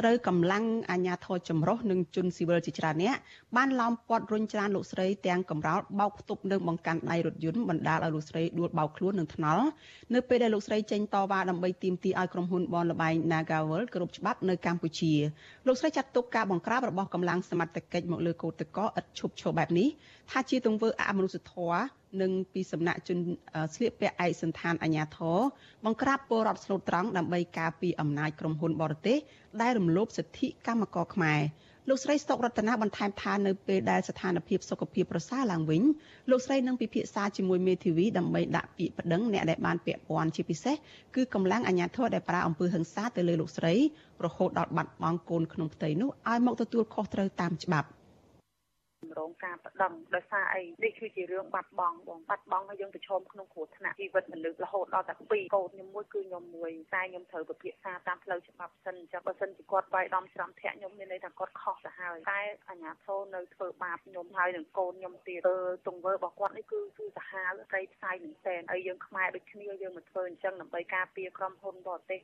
ត្រូវកម្លាំងអាជ្ញាធរចម្រុះនិងជនស៊ីវិលជាច្រើនអ្នកបានឡោមព័ទ្ធរុញច្រានលោកស្រីទាំងកំរោលបោកផ្ទប់និងបង្កាន់ដៃរថយន្តបណ្ដាលឲ្យលោកស្រីដួលបោកខ្លួននិងថ្នល់នៅពេលដែលលោកស្រីចេញតវ៉ាដើម្បីទាមទារឲ្យក្រុមហ៊ុនបនលបែង Nagawal គ្រប់ច្បាប់នៅកម្ពុជាលោកស្រីចាត់ទុកការបង្ក្រាបរបស់កម្លាំងសមត្ថកិច្ចមកលើកោតក្រឥតឈប់ឈរបែបនេះ ថាជាទង្វើអមនុស្សធម៌និងពីសំណាក់ជនស្លៀកពាក់ឯកសន្តានអាជ្ញាធរបង្ក្រាបពលរដ្ឋស្លូតត្រង់ដើម្បីការពារអំណាចក្រុមហ៊ុនបរទេសដែលរំលោភសិទ្ធិកម្មករខ្មែរលោកស្រីស្តុករតនាបន្ថែមថានៅពេលដែលស្ថានភាពសុខភាពប្រសើរឡើងវិញលោកស្រីនឹងពិភាក្សាជាមួយមេធាវីដើម្បីដាក់ពាក្យប្តឹងអ្នកដែលបានពាក់ព័ន្ធជាពិសេសគឺកម្លាំងអាជ្ញាធរដែលប្រើអំពើហិង្សាទៅលើលោកស្រីរហូតដល់បាត់បង់កូនក្នុងផ្ទៃនោះឲ្យមកទទួលខុសត្រូវតាមច្បាប់ រងការប្តឹងដោយសារអីនេះគឺជារឿងបាត់បង់បងបាត់បង់ហើយយើងប្រឈមក្នុងគ្រោះថ្នាក់ជីវិតមនុស្សរហូតដល់តែ2កូនខ្ញុំមួយគឺខ្ញុំមួយតែខ្ញុំត្រូវពិភាក្សាតាមផ្លូវច្បាប់សិនចាំបើសិនជាគាត់វាយដំច្រំធាក់ខ្ញុំមានន័យថាគាត់ខុសទៅហើយតែអាជ្ញាធរនៅធ្វើបាបខ្ញុំហើយនឹងកូនខ្ញុំទៀតទង្វើរបស់គាត់នេះគឺគឺសាហាវស្រីផ្សាយមែនទែនហើយយើងខ្មែរដូចគ្នាយើងមកធ្វើអញ្ចឹងដើម្បីការពារក្រុមហ៊ុនបរទេស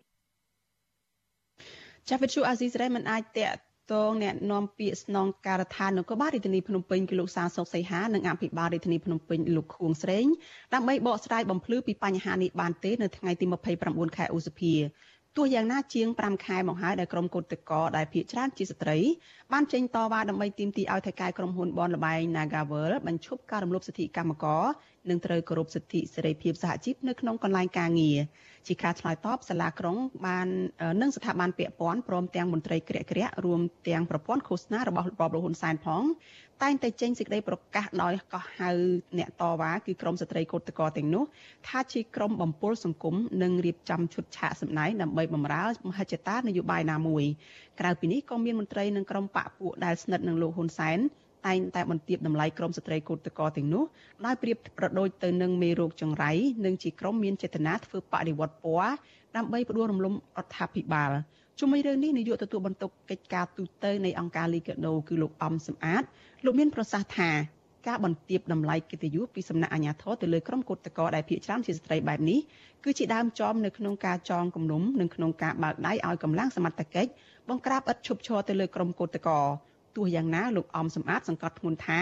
ចាវិទ្យុអាស៊ីសេរីមិនអាចតេ តងអ្នកនាំពាក្យស្នងការដ្ឋាននគរបាលរាជធានីភ្នំពេញគឺលោកសាសុកសីហានិងអភិបាលរាជធានីភ្នំពេញលោកខួងស្រេងដើម្បីបកស្រាយបំភ្លឺពីបញ្ហានេះបានទេនៅថ្ងៃទី29ខែឧសភា ទោះយ៉ាងណាជាង5ខែមកហើយដែលក្រុមកោតក្រដែលភៀកច្រើនជាស្ត្រីបានចេញតវ៉ាដើម្បីទាមទារឲ្យថៃកែក្រុមហ៊ុនបនលបែង Nagavel បញ្ឈប់ការរំលោភសិទ្ធិកម្មករនិងត្រូវគោរពសិទ្ធិសេរីភាពសហជីពនៅក្នុងកន្លែងការងារជាការឆ្លើយតបសាលាក្រុងបាននិងស្ថាប័នពាក់ព័ន្ធព្រមទាំងមន្ត្រីក្រាក់ក្រាក់រួមទាំងប្រព័ន្ធឃោសនារបស់របបលហ៊ុនសែនផង តែងតែចេញសេចក្តីប្រកាសដោយកោះហៅអ្នកតវ៉ាគឺក្រមស្ត្រីកោតតកទាំងនោះថាជាក្រមបំពល់សង្គមនិងរៀបចំឈុតឆាកសម្ដែងដើម្បីបម្រើមហិច្ឆតានយោបាយណាមួយក្រៅពីនេះក៏មានមន្ត្រីនិងក្រមបកពួកដែលស្និទ្ធនឹងលោកហ៊ុនសែនតែងតែបន្ទាបតម្លៃក្រមស្ត្រីកោតតកទាំងនោះដោយប្រៀបប្រដូចទៅនឹងមេរោគចង្រៃនិងជាក្រមមានចេតនាធ្វើបដិវត្តពណ៌ដើម្បីផ្ដួលរំលំរដ្ឋាភិបាល ជុំវិញរឿងនេះនាយកទទួលបន្ទុកកិច្ចការទូតនៃអង្គការលីកាដូគឺលោកអំសំអាតលោកមានប្រសាសន៍ថាការបន្ទាបតម្លៃកិត្តិយសពីសំណាក់អាជ្ញាធរទៅលើក្រុមកោតក្រដែលភៀកច្រើនជាស្ត្រីបែបនេះគឺជាដើមចំនៅក្នុងការចងគំនុំនិងក្នុងការបើកដៃឲ្យកម្លាំងសមត្ថកិច្ចបង្ក្រាបឥតឈប់ឈរទៅលើក្រុមកោតក្រទោះយ៉ាងណាលោកអំសំអាតសង្កត់ធ្ងន់ថា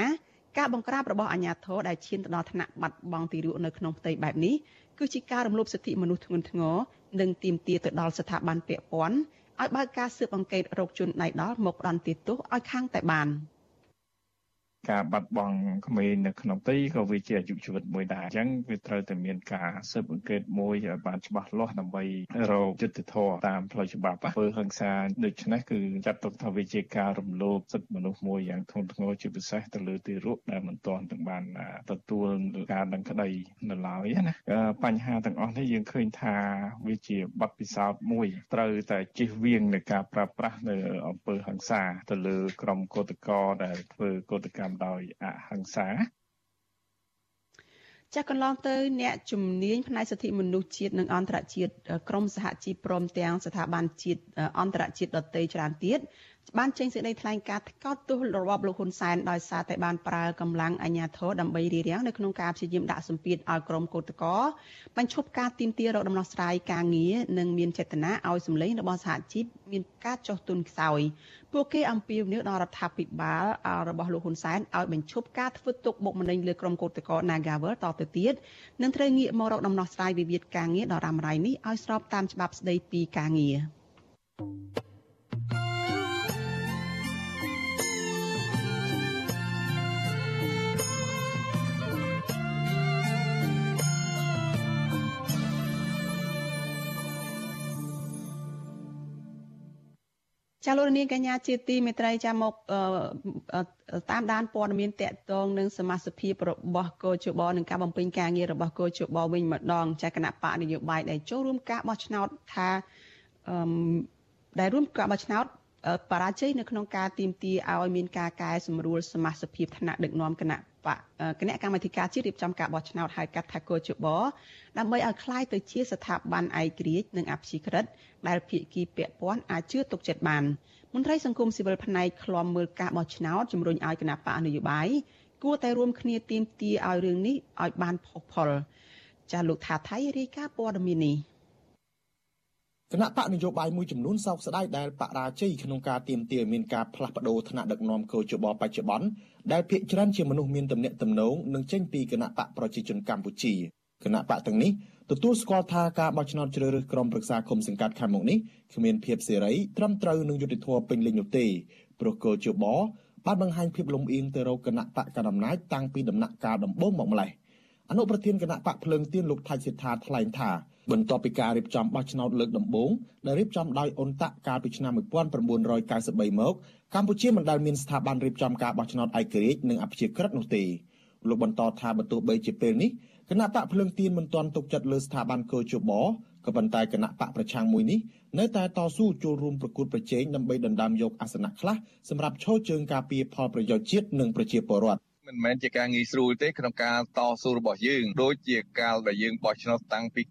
ការបង្ក្រាបរបស់អាជ្ញាធរដែលឈានទៅដល់ថ្នាក់បាត់បង់ទីរក់នៅក្នុងផ្ទៃបែបនេះគឺជាការរំលោភសិទ្ធិមនុស្សធ្ងន់ធ្ងរនិងទាមទារទៅដល់ស្ថាប័នពាក់ព័ន្ធ ឲ្យបើកការស៊ើបអង្កេតរោគជនដៃដល់មកផ្ដន់ទោសឲ្យខាងតែបាន។ ការបាត់បង់ក្មេងនៅក្នុងទីក៏វាជាអាយុជីវិតមួយដែរអញ្ចឹងវាត្រូវតែមានការស៊ើបអង្កេតមួយឲ្យបានច្បាស់លាស់ដើម្បីរកយុត្តិធម៌តាមផ្លូវច្បាប់ធ្វើហិង្សាដូច្នេះគឺចាត់ទុកថាវាជាការរំលោភសិទ្ធិមនុស្សមួយយ៉ាងធ្ងន់ធ្ងរជាពិសេសទៅលើទីរក់ដែលមិនទាន់ទាំងបានទទួលការដឹងក្តីនៅឡើយណាបញ្ហាទាំងអស់នេះយើងឃើញថាវាជាបទពិសោធន៍មួយត្រូវតែជិះវៀងនៃការប្រើប្រាស់នៅអំពើហិង្សាទៅលើក្រុមកោតក្រដែលធ្វើកោតកម្មដោយអហិង្សាចាស់កន្លងទៅអ្នកជំនាញផ្នែកសិទ្ធិមនុស្សជាតិនិងអន្តរជាតិក្រមសហជីពព្រមទាំងស្ថាប័នជាតិអន្តរជាតិដទៃច្រើនទៀត បានចេញសេចក្តីថ្លែងការណ៍ថ្កោលទោសរបបលោកហ៊ុនសែនដោយសារតែបានប្រើកម្លាំងអាជ្ញាធរដើម្បីរារាំងនៅក្នុងការព្យាយាមដាក់សម្ពាធឲ្យក្រុមកោតក្របញ្ឈប់ការទីមទារកដំណោះស្រាយការងារនិងមានចេតនាឲ្យសម្លេងរបស់សហជីពមានការចុះទុនខ្សោយពួកគេអំពាវនាវដល់រដ្ឋាភិបាលរបស់លោកហ៊ុនសែនឲ្យបញ្ឈប់ការធ្វើទុកបុកម្នេញលើក្រុមកោតក្រ Nagawal តទៅទៀតនិងត្រូវងាកមករកដំណោះស្រាយវិវាទការងារដ៏រ៉ាំរ៉ៃនេះឲ្យស្របតាមច្បាប់ស្តីពីការងារ thank you ចាលោកនាងកញ្ញាជាទីមេត្រីចាមកតាមដានព័ត៌មានតកតងនឹងសមាជិកភាពរបស់កោជបនិងការបំពេញការងាររបស់កោជបវិញម្ដងចាគណៈបកនយោបាយដែលចូលរួមការបោះឆ្នោតថាអឺដែលរួមការបោះឆ្នោតបរាជ័យនៅក្នុងការទីមទាឲ្យមានការកែសម្រួលសមាជិកភាពថ្នាក់ដឹកនាំគណៈ បកគណៈកម្មាធិការជាតិរៀបចំការបោះឆ្នោតហៅកាត់ថាកោជបដើម្បីឲ្យคล้ายទៅជាស្ថាប័នឯករាជ្យនិងអព្យាក្រឹតដែលភាគីពាក់ព័ន្ធអាចជឿទុកចិត្តបានមន្ត្រីសង្គមស៊ីវិលផ្នែកឃ្លាំមើលការបោះឆ្នោតជំរុញឲ្យគណៈបកនយោបាយគួរតែរួមគ្នាទាមទារឲ្យរឿងនេះឲ្យបានផុសផុលចាលោកថាថៃរាយការណ៍ព័ត៌មាននេះ គណៈបកនយោបាយមួយចំនួនសោកស្ដាយដែលបរាជ័យក្នុងការទៀមទាមានការផ្លាស់ប្ដូរថ្នាក់ដឹកនាំកោជបបច្ចុប្បន្នដែលភាគច្រើនជាមនុស្សមានទំនាក់ទំនងនឹងចេញពីគណៈបកប្រជាជនកម្ពុជាគណៈបកទាំងនេះទទួលស្គាល់ថាការបោះឆ្នោតជ្រើសរើសក្រុមប្រឹក្សាគុំសង្កាត់ខាងមុខនេះគ្មានភាពសេរីត្រឹមត្រូវនឹងយុត្តិធម៌ពេញលេញនោះទេព្រោះកោជបបានបង្ហាញភាពលំអៀងទៅរកគណៈបកកណ្ដាលអំណាចតាំងពីដំណាក់កាលដំបូងមកម្លេះអនុប្រធានគណៈបកភ្លើងទៀនលោកថៃសិដ្ឋាថ្លែងថា បន្ទាប់ពីការរៀបចំបោះឆ្នោតលើកដំបូងដែលរៀបចំដោយអ៊ុនតាក់កាលពីឆ្នាំ1993មកកម្ពុជាមិនដែលមានស្ថាប័នរៀបចំការបោះឆ្នោតឯករាជ្យនិងអព្យាក្រឹតនោះទេលោកបន្តថាបើទោះបីជាពេលនេះគណៈបកភ្លើងទៀនមិនទាន់ទុកចិត្តលើស្ថាប័នកោជបក៏ប៉ុន្តែគណៈបកប្រឆាំងមួយនេះនៅតែតស៊ូចូលរួមប្រកួតប្រជែងដើម្បីដណ្ដើមយកអាសនៈខ្លះសម្រាប់ឈរជើងការពារផលប្រយោជន៍ជាតិនិងប្រជាពលរដ្ឋ មិនមែនជាការងាយស្រួលទេក្នុងការតស៊ូរបស់យើងដូចជាកាលដែលយើងបោះឆ្នោតតាំងពី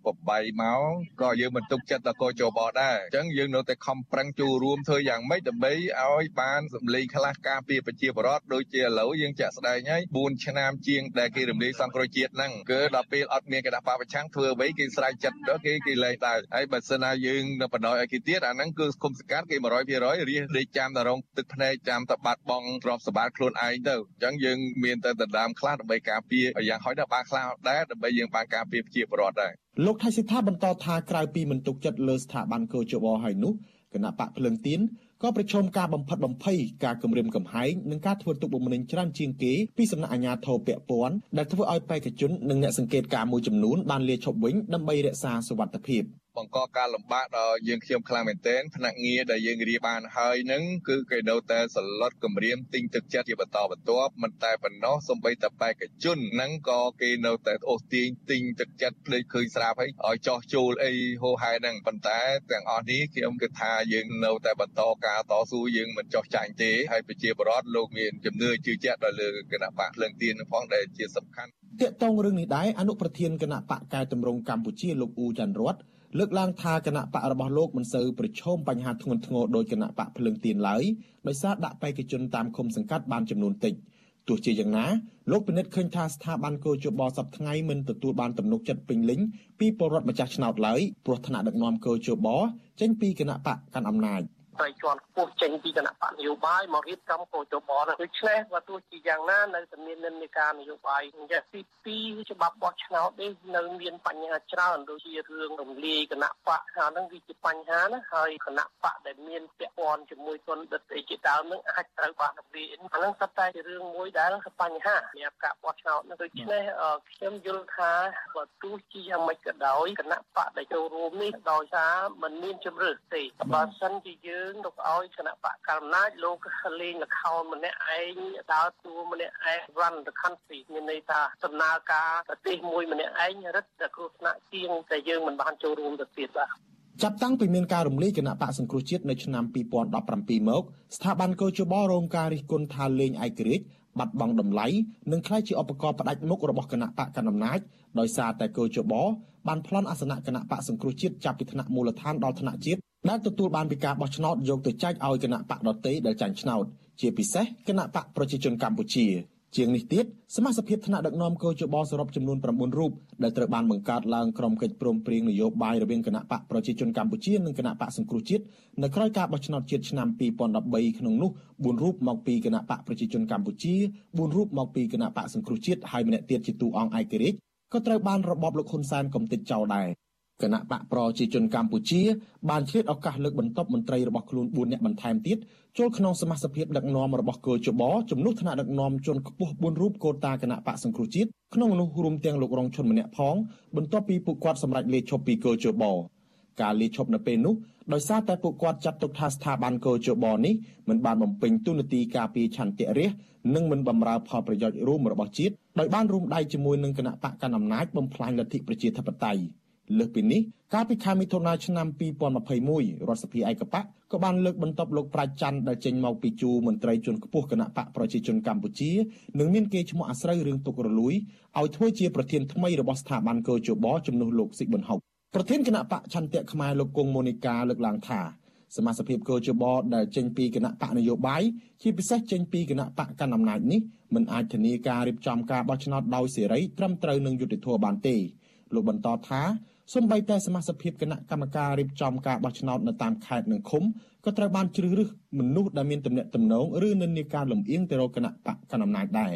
98មកក៏យើងមិនទុកចិត្តដល់កោជបដែរអញ្ចឹងយើងនៅតែខំប្រឹងចូលរួមធ្វើយ៉ាងម៉េចដើម្បីឲ្យបានសម្លេងខ្លះការពារប្រជាពលរដ្ឋដូចជាឥឡូវយើងចាក់ស្ដែងហើយ4ឆ្នាំជាងដែលគេរំលាយសង្គ្រោះជាតិហ្នឹងគឺដល់ពេលអត់មានគណៈបព្វប្រឆាំងធ្វើអ្វីគេស្រែកចិត្តដល់គេគេលែងដែរហើយបើសិនណាយើងនៅបណ្ដោយឲ្យគេទៀតអាហ្នឹងគឺគុំសកាត់គេ100%រៀសដេកចាំតែរងទឹកភ្នែកចាំតែបាត់បង់ទ្រព្យសម្បត្តិខ្លួនឯងទៅអញ្ចឹងងយើងមានតែដណ្ដើមខ្លះដើម្បីការពារយ៉ាងហោចណាស់បានខ្លះដែរដើម្បីយើងបានការពារប្រជាពលរដ្ឋដែរលោកថៃសិដ្ឋាបន្តថាក្រៅពីមិនទុកចិត្តលើស្ថាប័នកោជបហើយនោះគណៈបកភ្លឹងទៀនក៏ប្រឈមការបំផិតបំភ័យការគម្រាមកំហែងនិងការធ្វើទុកបុកម្នេញច្រើនជាងគេពីសំណាក់អាជ្ញាធរពាក់ព័ន្ធដែលធ្វើឲ្យបេក្ខជននិងអ្នកសង្កេតការមួយចំនួនបានលាឈប់វិញដើម្បីរក្សាសុវត្ថិភាព។ បង្កការលំបាកដល់យើងខ្ញុំខ្លាំងមែនទែនផ្នែកងារដែលយើងរៀបបានហើយនឹងគឺគេនៅតែសឡុតគម្រាមទិញទឹកចិត្តជាបន្តបន្ទាប់មិនតែប៉ុណ្ណោះសំបីតែបេក្ខជនហ្នឹងក៏គេនៅតែអូសទាញទិញទឹកចិត្តភ្លេចឃើញស្រាប់ហើយឲ្យចោះចូលអីហូហែហ្នឹងប៉ុន្តែទាំងអស់នេះខ្ញុំគិតថាយើងនៅតែបន្តការតស៊ូយើងមិនចោះចាញ់ទេហើយប្រជាពលរដ្ឋលោកមានជំនឿជឿជាក់ដល់លើគណៈបកភ្លើងទៀនផងដែលជាសំខាន់ទាក់ទងរឿងនេះដែរអនុប្រធានគណៈបកកែតម្រង់កម្ពុជាលោកអ៊ូច័ន្ទរត លើកឡើងថាគណៈបករបស់លោកមិនសូវប្រឈមបញ្ហាធ្ងន់ធ្ងរដោយគណៈបកភ្លើងទៀនឡើយដោយសារដាក់បេក្ខជនតាមឃុំសង្កាត់បានចំនួនតិចទោះជាយ៉ាងណាលោកពិនិត្យឃើញថាស្ថាប័នកោជបសប្ថ្ងៃមិនទទួលបានទំនុកចិត្តពេញលេញពីពលរដ្ឋម្ចាស់ឆ្នោតឡើយព្រោះថ្នាក់ដឹកនាំកោជបចេញពីគណៈបកកាន់អំណាច។ ត្រីជាន់ខ្ពស់ចេញពីគណៈបកនយោបាយមករៀបចំកោជបនោះដូច្នេះបើទោះជាយ៉ាងណានៅតែមាននិន្នាការនយោបាយយ៉ាងទី2ច្បាប់បោះឆ្នោតនេះនៅមានបញ្ហាច្រើនដូចជារឿងរំលាយគណៈបកហើយនឹងវាជាបញ្ហាណាហើយគណៈបកដែលមានពាក់ព័ន្ធជាមួយទុនដិតអីជាដើមនឹងអាចត្រូវបានរំលាយអានឹងស្ទើរតែជារឿងមួយដែលបញ្ហាសម្រាប់ការបោះឆ្នោតនោះដូច្នេះខ្ញុំយល់ថាបើទោះជាយ៉ាងម៉េចក៏ដោយគណៈបកដែលចូលរួមនេះដោយសារมันមានជំរឿទេបើសិនជាយើងយើងទុកឲ្យគណៈបកកណ្ដាលអំណាចលោកលេងលខោនម្នាក់ឯងដើរតួម្នាក់ឯង run the country មានន័យថាដំណើរការប្រទេសមួយម្នាក់ឯងរឹតតែគ្រោះថ្នាក់ជាងតែយើងមិនបានចូលរួមទៅទៀតបាទចាប់តាំងពីមានការរំលាយគណៈបកសង្គ្រោះជាតិនៅឆ្នាំ2017មកស្ថាប័នកោជបរងការរិះគន់ថាលេងឯករាជ្យបាត់បង់តម្លៃនិងក្លាយជាឧបករណ៍ផ្ដាច់មុខរបស់គណៈបកកណ្ដាលអំណាចដោយសារតែកោជបបានប្លន់អាសនៈគណៈបកសង្គ្រោះជាតិចាប់ពីថ្នាក់មូលដ្ឋានដល់ថ្នាក់ជាតិ ដែលទទួលបានពីការបោះឆ្នោតយកទៅចែកឲ្យគណៈបកដតេដែលចាញ់ឆ្នោតជាពិសេសគណៈបកប្រជាជនកម្ពុជាជាងនេះទៀតសមាជិកថ្នាក់ដឹកនាំកោជបសរុបចំនួន9រូបដែលត្រូវបានបង្កើតឡើងក្រុមកិច្ចព្រមព្រៀងនយោបាយរវាងគណៈបកប្រជាជនកម្ពុជានិងគណៈបកសង្គ្រោះជាតិនៅក្រៅការបោះឆ្នោតជាតិឆ្នាំ2013ក្នុងនោះ4រូបមកពីគណៈបកប្រជាជនកម្ពុជា4រូបមកពីគណៈបកសង្គ្រោះជាតិហើយម្នាក់ទៀតជាទូអង្គឯករាជ្យក៏ត្រូវបានរបបលោកហ៊ុនសែនកំទេចចោលដែរ គណៈបកប្រជាជនកម្ពុជាបានឆ្លៀតឱកាសលើកបន្ទប់មន្ត្រីរបស់ខ្លួន4នាក់បន្ថែមទៀតចូលក្នុងសមាជិកដឹកនាំរបស់គោចបជំនួសថ្នាក់ដឹកនាំជនខ្ពស់4រូបកោតាគណៈបកសង្គ្រោះជាតិក្នុងនោះរួមទាំងលោករងឈុនម្នាក់ផងបន្ទាប់ពីពួកគាត់សម្រេចលាឈប់ពីគោចបការលាឈប់នៅពេលនោះដោយសារតែពួកគាត់ចាត់ទុកថាស្ថាប័នកោចបនេះមិនបានបំពេញតួនាទីការពារឆន្ទៈរាស្ត្រនិងមិនបម្រើផលប្រយោជន៍រួមរបស់ជាតិដោយបានរួមដៃជាមួយនឹងគណៈបកកណ្ដាលអំណាចបំផ្លាញលទ្ធិប្រជាធិបតេយ្យ លើសពីនេះកាលពីខែមិថុនាឆ្នាំ2021រដ្ឋសភាឯកបកក៏បានលើកបន្ទប់លោកប្រាជ្ញច័ន្ទដែលចេញមកពីជួរមន្ត្រីជាន់ខ្ពស់គណៈបកប្រជាជនកម្ពុជានិងមានគេឈ្មោះអាស្រូវរឿងទុករលួយឲ្យធ្វើជាប្រធានថ្មីរបស់ស្ថាប័នកោជបជំនួសលោកស៊ីប៊ុនហុកប្រធានគណៈបកឆន្ទៈខ្មែរលោកគង់មូនីកាលើកឡើងថាសមាជិកកោជបដែលចេញពីគណៈបកនយោបាយជាពិសេសចេញពីគណៈបកកណ្ដាលអំណាចនេះមិនអាចធានាការរៀបចំការបោះឆ្នោតដោយសេរីត្រឹមត្រូវនឹងយុត្តិធម៌បានទេលោកបន្តថា សូម្បីតែសមាជិកភាពគណៈកម្មការរៀបចំការបោះឆ្នោតនៅតាមខេត្តនិងឃុំក៏ត្រូវបានជ្រើសរើសមនុស្សដែលមានទំនាក់ទំនងឬនិន្នាការលំអៀងទៅរកគណៈបកកណ្ដាលអំណាចដែរ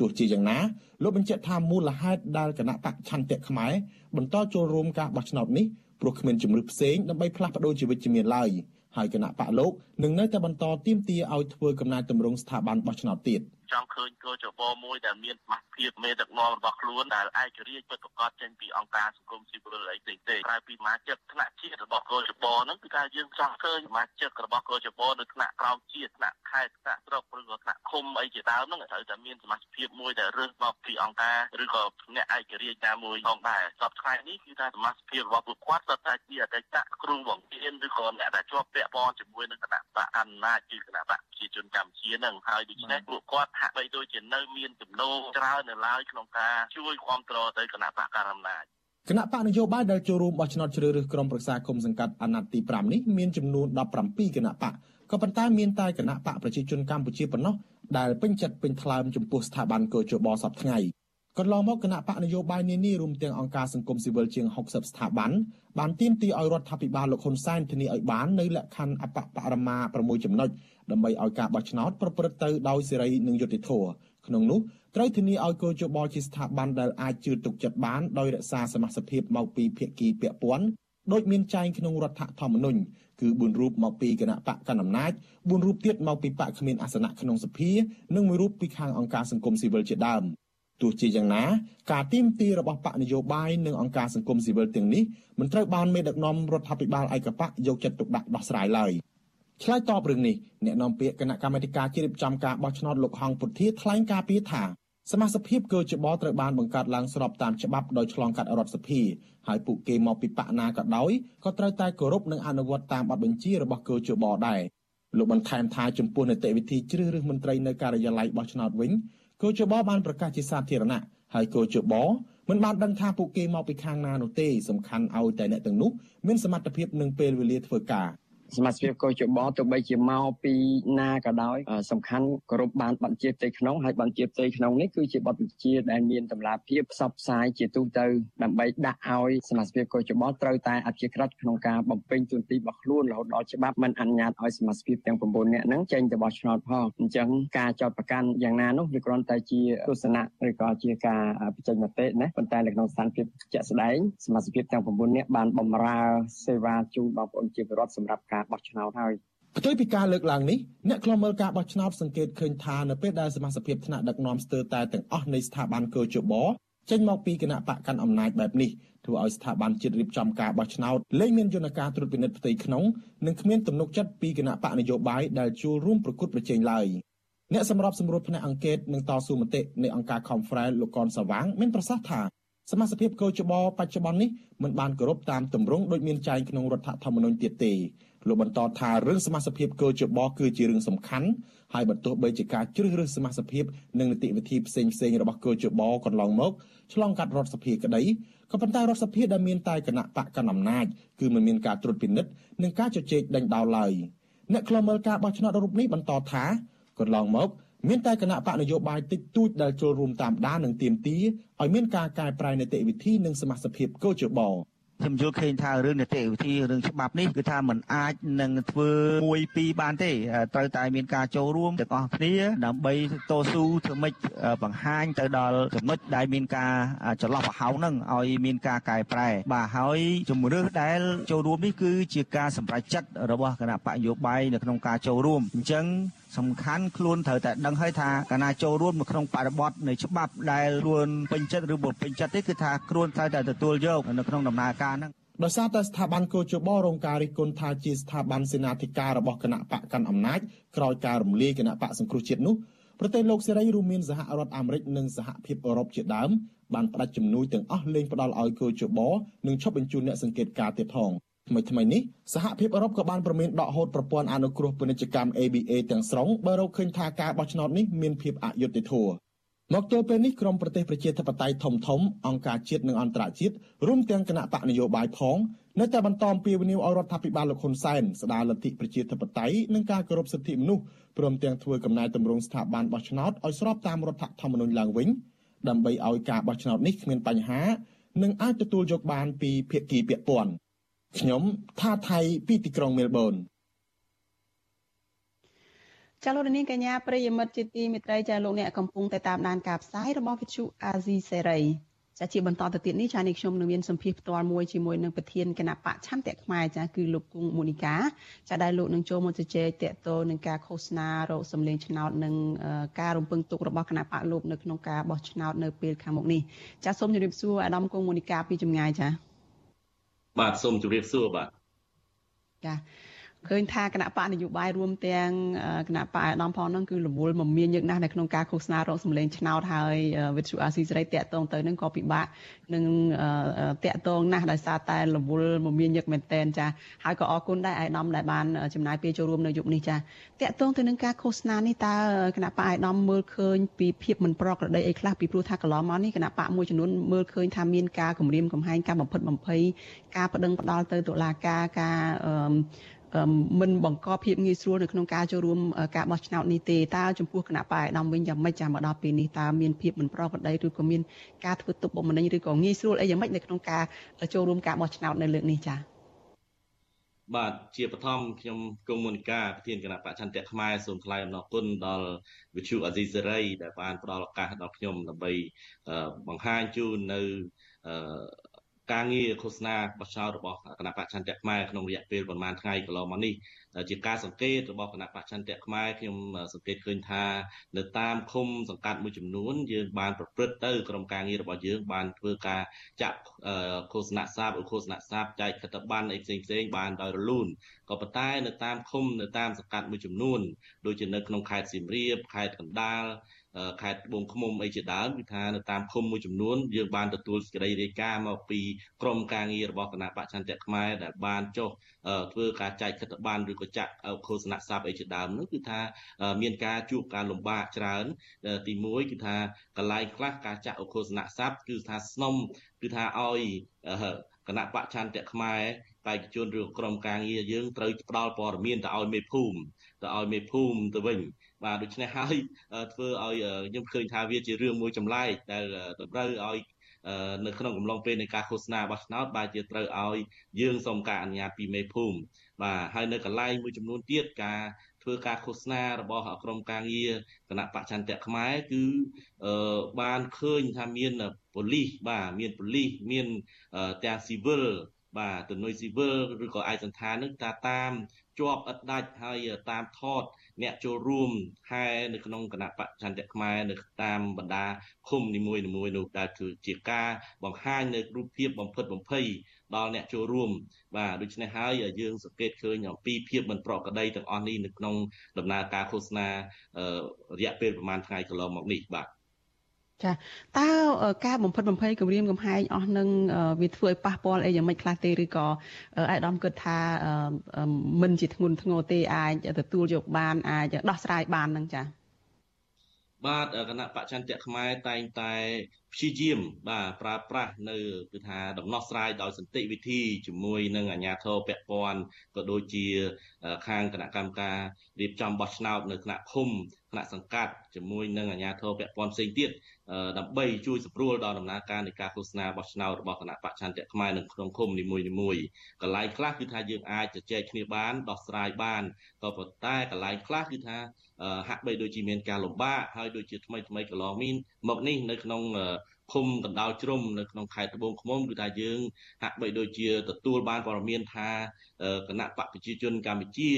ទោះជាយ៉ាងណាលោកបញ្ជាក់ថាមូលហេតុដែលគណៈបកឆន្ទៈខ្មែរបន្តចូលរួមការបោះឆ្នោតនេះព្រោះគ្មានជំរឿនផ្សេងដើម្បីផ្លាស់ប្តូរជីវិតជាមានឡើយហើយគណៈបកលោកនឹងនៅតែបន្តទាមទារឲ្យធ្វើកំណែតម្រង់ស្ថាប័នបោះឆ្នោតទៀត។ ចង់ឃើញគោចបមួយដែលមានសមាជិកមេដឹកនាំរបស់ខ្លួនដែលឯករាជ្យពិតប្រាកដចេញពីអង្គការសង្គមស៊ីវិលអីផ្សេងទេក្រៅពីសមាជិកថ្នាក់ជាតិរបស់គោចបហ្នឹងគឺថាយើងចង់ឃើញសមាជិករបស់គោចបនៅថ្នាក់ក្រោមជាតិថ្នាក់ខេត្តថ្នាក់ស្រុកឬក៏ថ្នាក់ឃុំអីជាដើមហ្នឹងត្រូវតែមានសមាជិកភាពមួយដែលរើសមកពីអង្គការឬក៏អ្នកឯករាជ្យណាមួយផងដែរសប្តាហ៍ថ្ងៃនេះគឺថាសមាជិកភាពរបស់ពួកគាត់សុទ្ធតែជាអតីតគ្រូបង្រៀនឬក៏អ្នកដែលជាប់ពាក់ព័ន្ធជាមួយនឹងគណៈបកអំណាចគឺគណៈបកប្រជាជនកម្ពុជាហ្នឹងហើយដូច្នេះពួកគាត់ហាក់បីដូចជានៅមានចំណូលច្រើននៅឡើយក្នុងការជួយគ្រប់គ្រងទៅគណៈបកកណ្ដាលអំណាចគណៈបកនយោបាយដែលចូលរួមបោះឆ្នោតជ្រើសរើសក្រុមប្រឹក្សាគុំសង្កាត់អាណត្តិទី5នេះមានចំនួន17គណៈបកក៏ប៉ុន្តែមានតែគណៈបកប្រជាជនកម្ពុជាប៉ុណ្ណោះដែលពេញចិត្តពេញថ្លើមចំពោះស្ថាប័នកោជបសពថ្ងៃ កន្លងមកគណៈបកនយោបាយនានារួមទាំងអង្គការសង្គមស៊ីវិលជាង60ស្ថាប័នបានទាមទារឲ្យរដ្ឋាភិបាលលោកហ៊ុនសែនធានាឲ្យបាននៅលក្ខខណ្ឌអបបរមា6ចំណុចដើម្បីឲ្យការបោះឆ្នោតប្រព្រឹត្តទៅដោយសេរីនិងយុត្តិធម៌ក្នុងនោះត្រូវធានាឲ្យកោជបជាស្ថាប័នដែលអាចជឿទុកចិត្តបានដោយរក្សាសមាជិកភាពមកពីភាគីពាក់ព័ន្ធដោយមានចែងក្នុងរដ្ឋធម្មនុញ្ញគឺ4រូបមកពីគណៈបកកណ្ដាលអំណាច4រូបទៀតមកពីបកគ្មានអាសនៈក្នុងសភា និងមួយរូបពីខាងអង្គការសង្គមស៊ីវិលជាដើម ទោះជាយ៉ាងណាការទីមទីរបស់បកនយោបាយនិងអង្គការសង្គមស៊ីវិលទាំងនេះមិនត្រូវបានមេដឹកនាំរដ្ឋាភិបាលឯកបកយកចិត្តទុកដាក់ដោះស្រាយឡើយឆ្លើយតបរឿងនេះអ្នកនាំពាក្យគណៈកម្មាធិការជ្រៀបចំការបោះឆ្នោតលោកហងពុធាថ្លែងការពីថាសមាជិកភាពកោជបត្រូវបានបង្កើតឡើងស្របតាមច្បាប់ដោយឆ្លងកាត់រដ្ឋសភាហើយពួកគេមកពីបកណាក៏ដោយក៏ត្រូវតែគោរពនិងអនុវត្តតាមបទបញ្ជារបស់កោជបដែរលោកបន្ថែមថាចំពោះនីតិវិធីជ្រើសរើសមន្ត្រីនៅការិយាល័យបោះឆ្នោតវិញ កោជបបានប្រកាសជាសាធារណៈហើយកោជបមិនបានដឹងថាពួកគេមកពីខាងណានោះទេសំខាន់ឲ្យតែអ្នកទាំងនោះមានសមត្ថភាពនិងពេលវេលាធ្វើការ សមាជិកកោជបទោះបីជាមកពីណាក៏ដោយ សំខាន់គោរពបានបញ្ជាផ្ទៃក្នុងហើយបញ្ជាផ្ទៃក្នុងនេះគឺជាបទបញ្ជាដែលមានតម្លាភាពផ្សព្វផ្សាយជាទូទៅដើម្បីដាក់ឲ្យសមាជិកកោជបត្រូវតែអធិក្រិតក្នុងការបំពេញទូនទីរបស់ខ្លួនរហូតដល់ច្បាប់មិនអនុញ្ញាតឲ្យសមាជិកទាំង9នាក់ហ្នឹងចេញទៅបោះឆ្នោតផងអញ្ចឹងការចោតប្រកាន់យ៉ាងណានោះវាគ្រាន់តែជាទស្សនៈឬក៏ជាការបញ្ចេញមតិណាប៉ុន្តែនៅក្នុងស្ថានភាពជាក់ស្ដែងសមាជិកទាំង9នាក់បានបម្រើសេវាជូនបងប្អូនជាពលរដ្ឋសម្រាប់ការបោះឆ្នោតហើយផ្ទុយពីការលើកឡើងនេះអ្នកខ្លំមើលការបោះឆ្នោតសង្កេតឃើញថានៅពេលដែលសមាជិកថ្នាក់ដឹកនាំស្ទើរតែទាំងអស់នៃស្ថាប័នកោជបចេញមកពីគណៈបកកាន់អំណាចបែបនេះធ្វើឲ្យស្ថាប័នជាតិរៀបចំការបោះឆ្នោតលែងមានយន្តការត្រួតពិនិត្យផ្ទៃក្នុងនិងគ្មានទំនុកចិត្តពីគណៈបកនយោបាយដែលចូលរួមប្រគល់ប្រជែងឡើយអ្នកសម្របសម្រួលផ្នែកអង្គការនិងតស៊ូមតិនៃអង្គការ Conference លោកកនសវាងមានប្រសាសន៍ថាសមាជិកកោជបបច្ចុប្បន្ននេះមិនបានគោរពតាមទម្រង់ដូចមានចែងក្នុងរដ្ឋធម្មនុញ្ញទៀតទេ លោកបន្តថារឿងសមាជិកកោជបគឺជារឿងសំខាន់ហើយបន្ទោះបីជាការជ្រើសរើសសមាជិកនិងនីតិវិធីផ្សេងផ្សេងរបស់កោជបកន្លងមកឆ្លងកាត់រដ្ឋសភាក្តីក៏ប៉ុន្តែរដ្ឋសភាដែលមានតែគណៈបកកណ្ដាលអំណាចគឺមិនមានការត្រួតពិនិត្យនិងការជជែកដេញដោលឡើយអ្នកខ្លមើលការបោះឆ្នោតរូបនេះបន្តថាកន្លងមកមានតែគណៈបកនយោបាយតិចតួចដែលចូលរួមតាមដាននិងទាមទារឲ្យមានការកែប្រែនីតិវិធីនិងសមាជិកកោជប ខ្ញុំយល់ឃើញថារឿងនីតិវិធីរឿងច្បាប់នេះគឺថាมันអាចនឹងធ្វើមួយពីរបានទេត្រូវតែមានការចូលរួមទាំងអស់គ្នាដើម្បីតស៊ូធ្វើម៉េចបង្ហាញទៅដល់ចំណុចដែលមានការចន្លោះប្រហោងហ្នឹងឲ្យមានការកែប្រែបាទហើយជំរឿសដែលចូលរួមនេះគឺជាការសម្រេចចិត្តរបស់គណៈបកនយោបាយនៅក្នុងការចូលរួមអញ្ចឹងសំខាន់ខ្លួនត្រូវតែដឹងហើយថាកាលណាចូលរួមនៅក្នុងបរិបទនៃច្បាប់ដែលខ្លួនពេញចិត្តឬមិនពេញចិត្តទេគឺថាខ្លួនត្រូវតែទទួលយកនៅក្នុងដំណើរការហ្នឹងដោយសារតែស្ថាប័នកោជបរងការរិះគន់ថាជាស្ថាប័នសេនាធិការរបស់គណៈបកកាន់អំណាចក្រោយការរំលាយគណៈបកសង្គ្រោះជាតិនោះប្រទេសលោកសេរីរួមមានសហរដ្ឋអាមេរិកនិងសហភាពអឺរ៉ុបជាដើមបានផ្ដាច់ជំនួយទាំងអស់លេងផ្ដល់ឲ្យកោជបនិងឈប់បញ្ជូនអ្នកសង្កេតការទៀតផង។ ថ្មីថ្មីនេះសហភាពអឺរ៉ុបក៏បានប្រមានដកហូតប្រព័ន្ធអនុគ្រោះពាណិជ្ជកម្ម ABA ទាំងស្រុងបើរកឃើញថាការបោះឆ្នោតនេះមានភាពអយុត្តិធម៌មកទល់ពេលនេះក្រមប្រទេសប្រជាធិបតេយ្យធំធំអង្គការជាតិនិងអន្តរជាតិរួមទាំងគណៈបកនយោបាយផងនៅតែបន្តអំពាវនាវឲ្យរដ្ឋាភិបាលលោកហ៊ុនសែនស្ដារលទ្ធិប្រជាធិបតេយ្យនិងការគោរពសិទ្ធិមនុស្សព្រមទាំងធ្វើកំណែតម្រង់ស្ថាប័នបោះឆ្នោតឲ្យស្របតាមរដ្ឋធម្មនុញ្ញឡើងវិញដើម្បីឲ្យការបោះឆ្នោតនេះគ្មានបញ្ហា និងអាចទទួលយកបានពីភាគីពាក់ព័ន្ធ ខ្ញុំថាថៃពីទីក្រុងមែលប៊នចាលោកនាងកញ្ញាប្រិយមិត្តជាទីមេត្រីចាលោកអ្នកកំពុងតែតាមដានការផ្សាយរបស់វិទ្យុអាស៊ីសេរីចាជាបន្តទៅទៀតនេះចានេះខ្ញុំនឹងមានសម្ភារផ្ទាល់មួយជាមួយនឹងប្រធានគណៈបកឆន្ទៈខ្មែរចាគឺលោកគង់មូនីកាចាដែលលោកនឹងចូលមកជជែកតកតលនឹងការឃោសនារកសម្លេងឆ្នោតនិងការរំពឹងទុករបស់គណៈបកលោកនៅក្នុងការបោះឆ្នោតនៅពេលខាងមុខនេះចាសូមជម្រាបសួរអាដាមគង់មូនីកាពីចម្ងាយចា បាទសូមជម្រាបសួរបាទចា ឃើញថាគណៈបកនយោបាយរួមទាំងគណៈបកអាដាមផងហ្នឹងគឺរវល់មមាញឹកណាស់នៅក្នុងការឃោសនារកសម្លេងឆ្នោតហើយវិទ្យុអាស៊ីសេរីតាក់ទងទៅហ្នឹងក៏ពិបាកនឹងតាក់ទងណាស់ដោយសារតែរវល់មមាញឹកមែនតែនចាហើយក៏អរគុណដែរអាដាមដែលបានចំណាយពេលចូលរួមនៅយុគនេះចាតាក់ទងទៅនឹងការឃោសនានេះតើគណៈបកអាដាមមើលឃើញពីភាពមិនប្រក្រតីអីខ្លះពីព្រោះថាកន្លងមកនេះគណៈបកមួយចំនួនមើលឃើញថាមានការគម្រាមកំហែងការបំផិតបំភ័យការប្តឹងផ្ដាល់ទៅតុលាការការ មិនបង្កភាពងាយស្រួលនៅក្នុងការចូលរួមការបោះឆ្នោតនេះទេតើចំពោះគណៈបកឯកឧត្តមវិញយ៉ាងម៉េចចាំមកដល់ពេលនេះតើមានភាពមិនប្រក្រតីឬក៏មានការធ្វើទុកបុកម្នេញឬក៏ងាយស្រួលអីយ៉ាងម៉េចនៅក្នុងការចូលរួមការបោះឆ្នោតនៅលើកនេះចា៎បាទជាបឋមខ្ញុំគង់មុនកាប្រធានគណៈបច្ឆន្ទៈខ្មែរសូមថ្លែងអំណរគុណដល់វិទ្យុអាស៊ីសេរីដែលបានផ្ដល់ឱកាសដល់ខ្ញុំដើម្បីបង្ហាញជូននៅ ការងារឃោសនាបោះឆ្នោតរបស់គណៈបច្ឆន្ទៈខ្មែរក្នុងរយៈពេលប្រមាណថ្ងៃកន្លងមកនេះជាការសង្កេតរបស់គណៈបច្ឆន្ទៈខ្មែរខ្ញុំសង្កេតឃើញថានៅតាមឃុំសង្កាត់មួយចំនួនយើងបានប្រព្រឹត្តទៅក្រុមការងាររបស់យើងបានធ្វើការចាក់ឃោសនាសាបឬឃោសនាសាបចែកខិត្តប័ណ្ណអីផ្សេងផ្សេងបានដោយរលូនក៏ប៉ុន្តែនៅតាមឃុំនៅតាមសង្កាត់មួយចំនួនដូចជានៅក្នុងខេត្តសៀមរាបខេត្តកណ្ដាល ខេត្តត្បូងឃ្មុំអីជាដើមគឺថានៅតាមឃុំមួយចំនួនយើងបានទទួលសេចក្តីរាយការណ៍មកពីក្រមការងាររបស់គណៈបច្ឆន្ទៈខ្មែរដែលបានចុះធ្វើការចែកគិតប័ណ្ណឬក៏ចាក់ឃោសនាស័ព្ទអីជាដើមនោះគឺថាមានការជួបការលំបាកច្រើនទី1គឺថាកន្លែងខ្លះការចាក់ឃោសនាស័ព្ទគឺថាស្នំគឺថាឲ្យគណៈបច្ឆន្ទៈខ្មែរបេក្ខជនឬក្រុមការងារយើងត្រូវផ្ដល់ព័ត៌មានទៅឲ្យមេភូមិទៅឲ្យមេភូមិទៅវិញ បាទដូច្នេះហើយធ្វើឲ្យខ្ញុំឃើញថាវាជារឿងមួយចម្លែកដែលតម្រូវឲ្យនៅក្នុងកំឡុងពេលនៃការឃោសនាបោះឆ្នោតបែរជាត្រូវឲ្យយើងសុំការអនុញ្ញាតពីមេភូមិបាទហើយនៅកន្លែងមួយចំនួនទៀតការធ្វើការឃោសនារបស់ក្រុមការងារគណៈបច្ឆន្ទៈខ្មែរគឺបានឃើញថាមានប៉ូលីសបាទមានប៉ូលីសមានទាំងស៊ីវិលបាទទំនុយស៊ីវិលឬក៏ឯកសន្តាននឹងថាតាមជាប់ឥតដាច់ហើយតាមថត អ្នកចូលរួមហែនៅក្នុងគណៈបច្ឆន្ទៈខ្មែរនៅតាមបណ្ដាឃុំនីមួយៗនោះដែលគឺជាការបង្ហាញនៅរូបភាពបំផិតបំភ័យដល់អ្នកចូលរួមបាទដូច្នេះហើយយើងសង្កេតឃើញអំពីភាពមិនប្រក្រតីទាំងអស់នេះនៅក្នុងដំណើរការឃោសនារយៈពេលប្រហែលថ្ងៃកន្លងមកនេះបាទ ចាតើការបំផិតបំភ័យគម្រាមកំហែងអស់នឹងវាធ្វើឲ្យប៉ះពាល់អីយ៉ាងម៉េចខ្លះទេឬក៏អាយដាមគិតថាមិនជាធ្ងន់ធ្ងរទេអាចទទួលយកបានអាចដោះស្រាយបាននឹងចាបាទគណៈបច្ឆន្ទៈខ្មែរតែងតែព្យាយាមបាទប្រើប្រាស់នៅគឺថាដំណោះស្រាយដោយសន្តិវិធីជាមួយនឹងអាជ្ញាធរពាក់ព័ន្ធក៏ដូចជាខាងគណៈកម្មការរៀបចំបោះឆ្នោតនៅថ្នាក់ឃុំថ្នាក់សង្កាត់ជាមួយនឹងអាជ្ញាធរពាក់ព័ន្ធផ្សេងទៀតដើម្បីជួយសម្រួលដល់ដំណើរការនៃការឃោសនាបោះឆ្នោតរបស់គណៈបច្ឆន្ទៈខ្មែរនៅក្នុងឃុំនីមួយៗកន្លែងខ្លះគឺថាយើងអាចជជែកគ្នាបានដោះស្រាយបានក៏ប៉ុន្តែកន្លែងខ្លះគឺថាហាក់បីដូចជាមានការលំបាកហើយដូចជាថ្មីថ្មីកន្លងមានមកនេះនៅក្នុងឃុំកណ្ដាលជ្រុំនៅក្នុងខេត្តត្បូងឃ្មុំគឺថាយើងហាក់បីដូចជាទទួលបានព័ត៌មានថាគណៈបកប្រជាជនកម្ពុជា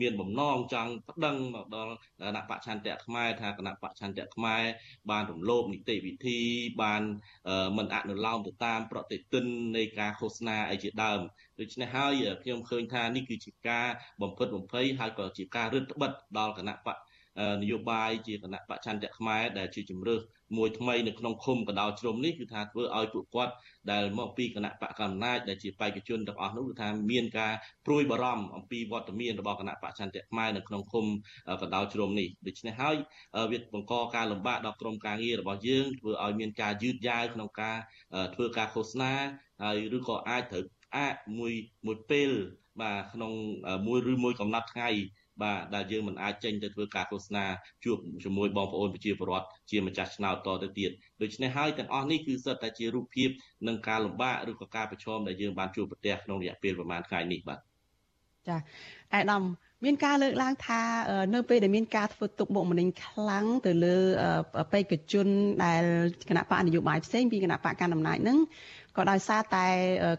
មានបំណងចង់ប្តឹងមកដល់គណៈបច្ឆន្ទៈខ្មែរថាគណៈបច្ឆន្ទៈខ្មែរបានរំលោភនីតិវិធីបានមិនអនុលោមទៅតាមប្រតិទិននៃការឃោសនាអីជាដើមដូច្នេះហើយខ្ញុំឃើញថានេះគឺជាការបំផិតបំភ័យហើយក៏ជាការរឹតបន្តឹងដល់គណៈបក នយោបាយជាគណៈបច្ឆន្ទៈខ្មែរដែលជាជំរើសមួយថ្មីនៅក្នុងឃុំកដោជ្រុំនេះគឺថាធ្វើឲ្យពួកគាត់ដែលមកពីគណៈបកកណ្ដាលដែលជាបេក្ខជនទាំងអស់នោះគឺថាមានការព្រួយបារម្ភអំពីវត្តមានរបស់គណៈបច្ឆន្ទៈខ្មែរនៅក្នុងឃុំកដោជ្រុំនេះដូច្នេះហើយវាបង្កការលំបាកដល់ក្រុមការងាររបស់យើងធ្វើឲ្យមានការយឺតយ៉ាវក្នុងការធ្វើការឃោសនាហើយឬក៏អាចត្រូវអាចមួយមួយពេលបាទក្នុងមួយឬមួយកំណត់ថ្ងៃ បាទដែលយើងមិនអាចចេញទៅធ្វើការឃោសនាជួបជាមួយបងប្អូនប្រជាពលរដ្ឋជាម្ចាស់ឆ្នោតតទៅទៀតដូច្នេះហើយទាំងអស់នេះគឺសិតតែជារូបភាពនឹងការលំបាកឬក៏ការប្រឈមដែលយើងបានជួបប្រទះក្នុងរយៈពេលប្រហែលថ្ងៃនេះបាទចាអែដាមមានការលើកឡើងថានៅពេលដែលមានការធ្វើទុកបុកម្នេញខ្លាំងទៅលើបេក្ខជនដែលគណៈបកនយោបាយផ្សេងពីគណៈបកកណ្ដាលអំណាចនឹង ក៏ដោយសារតែ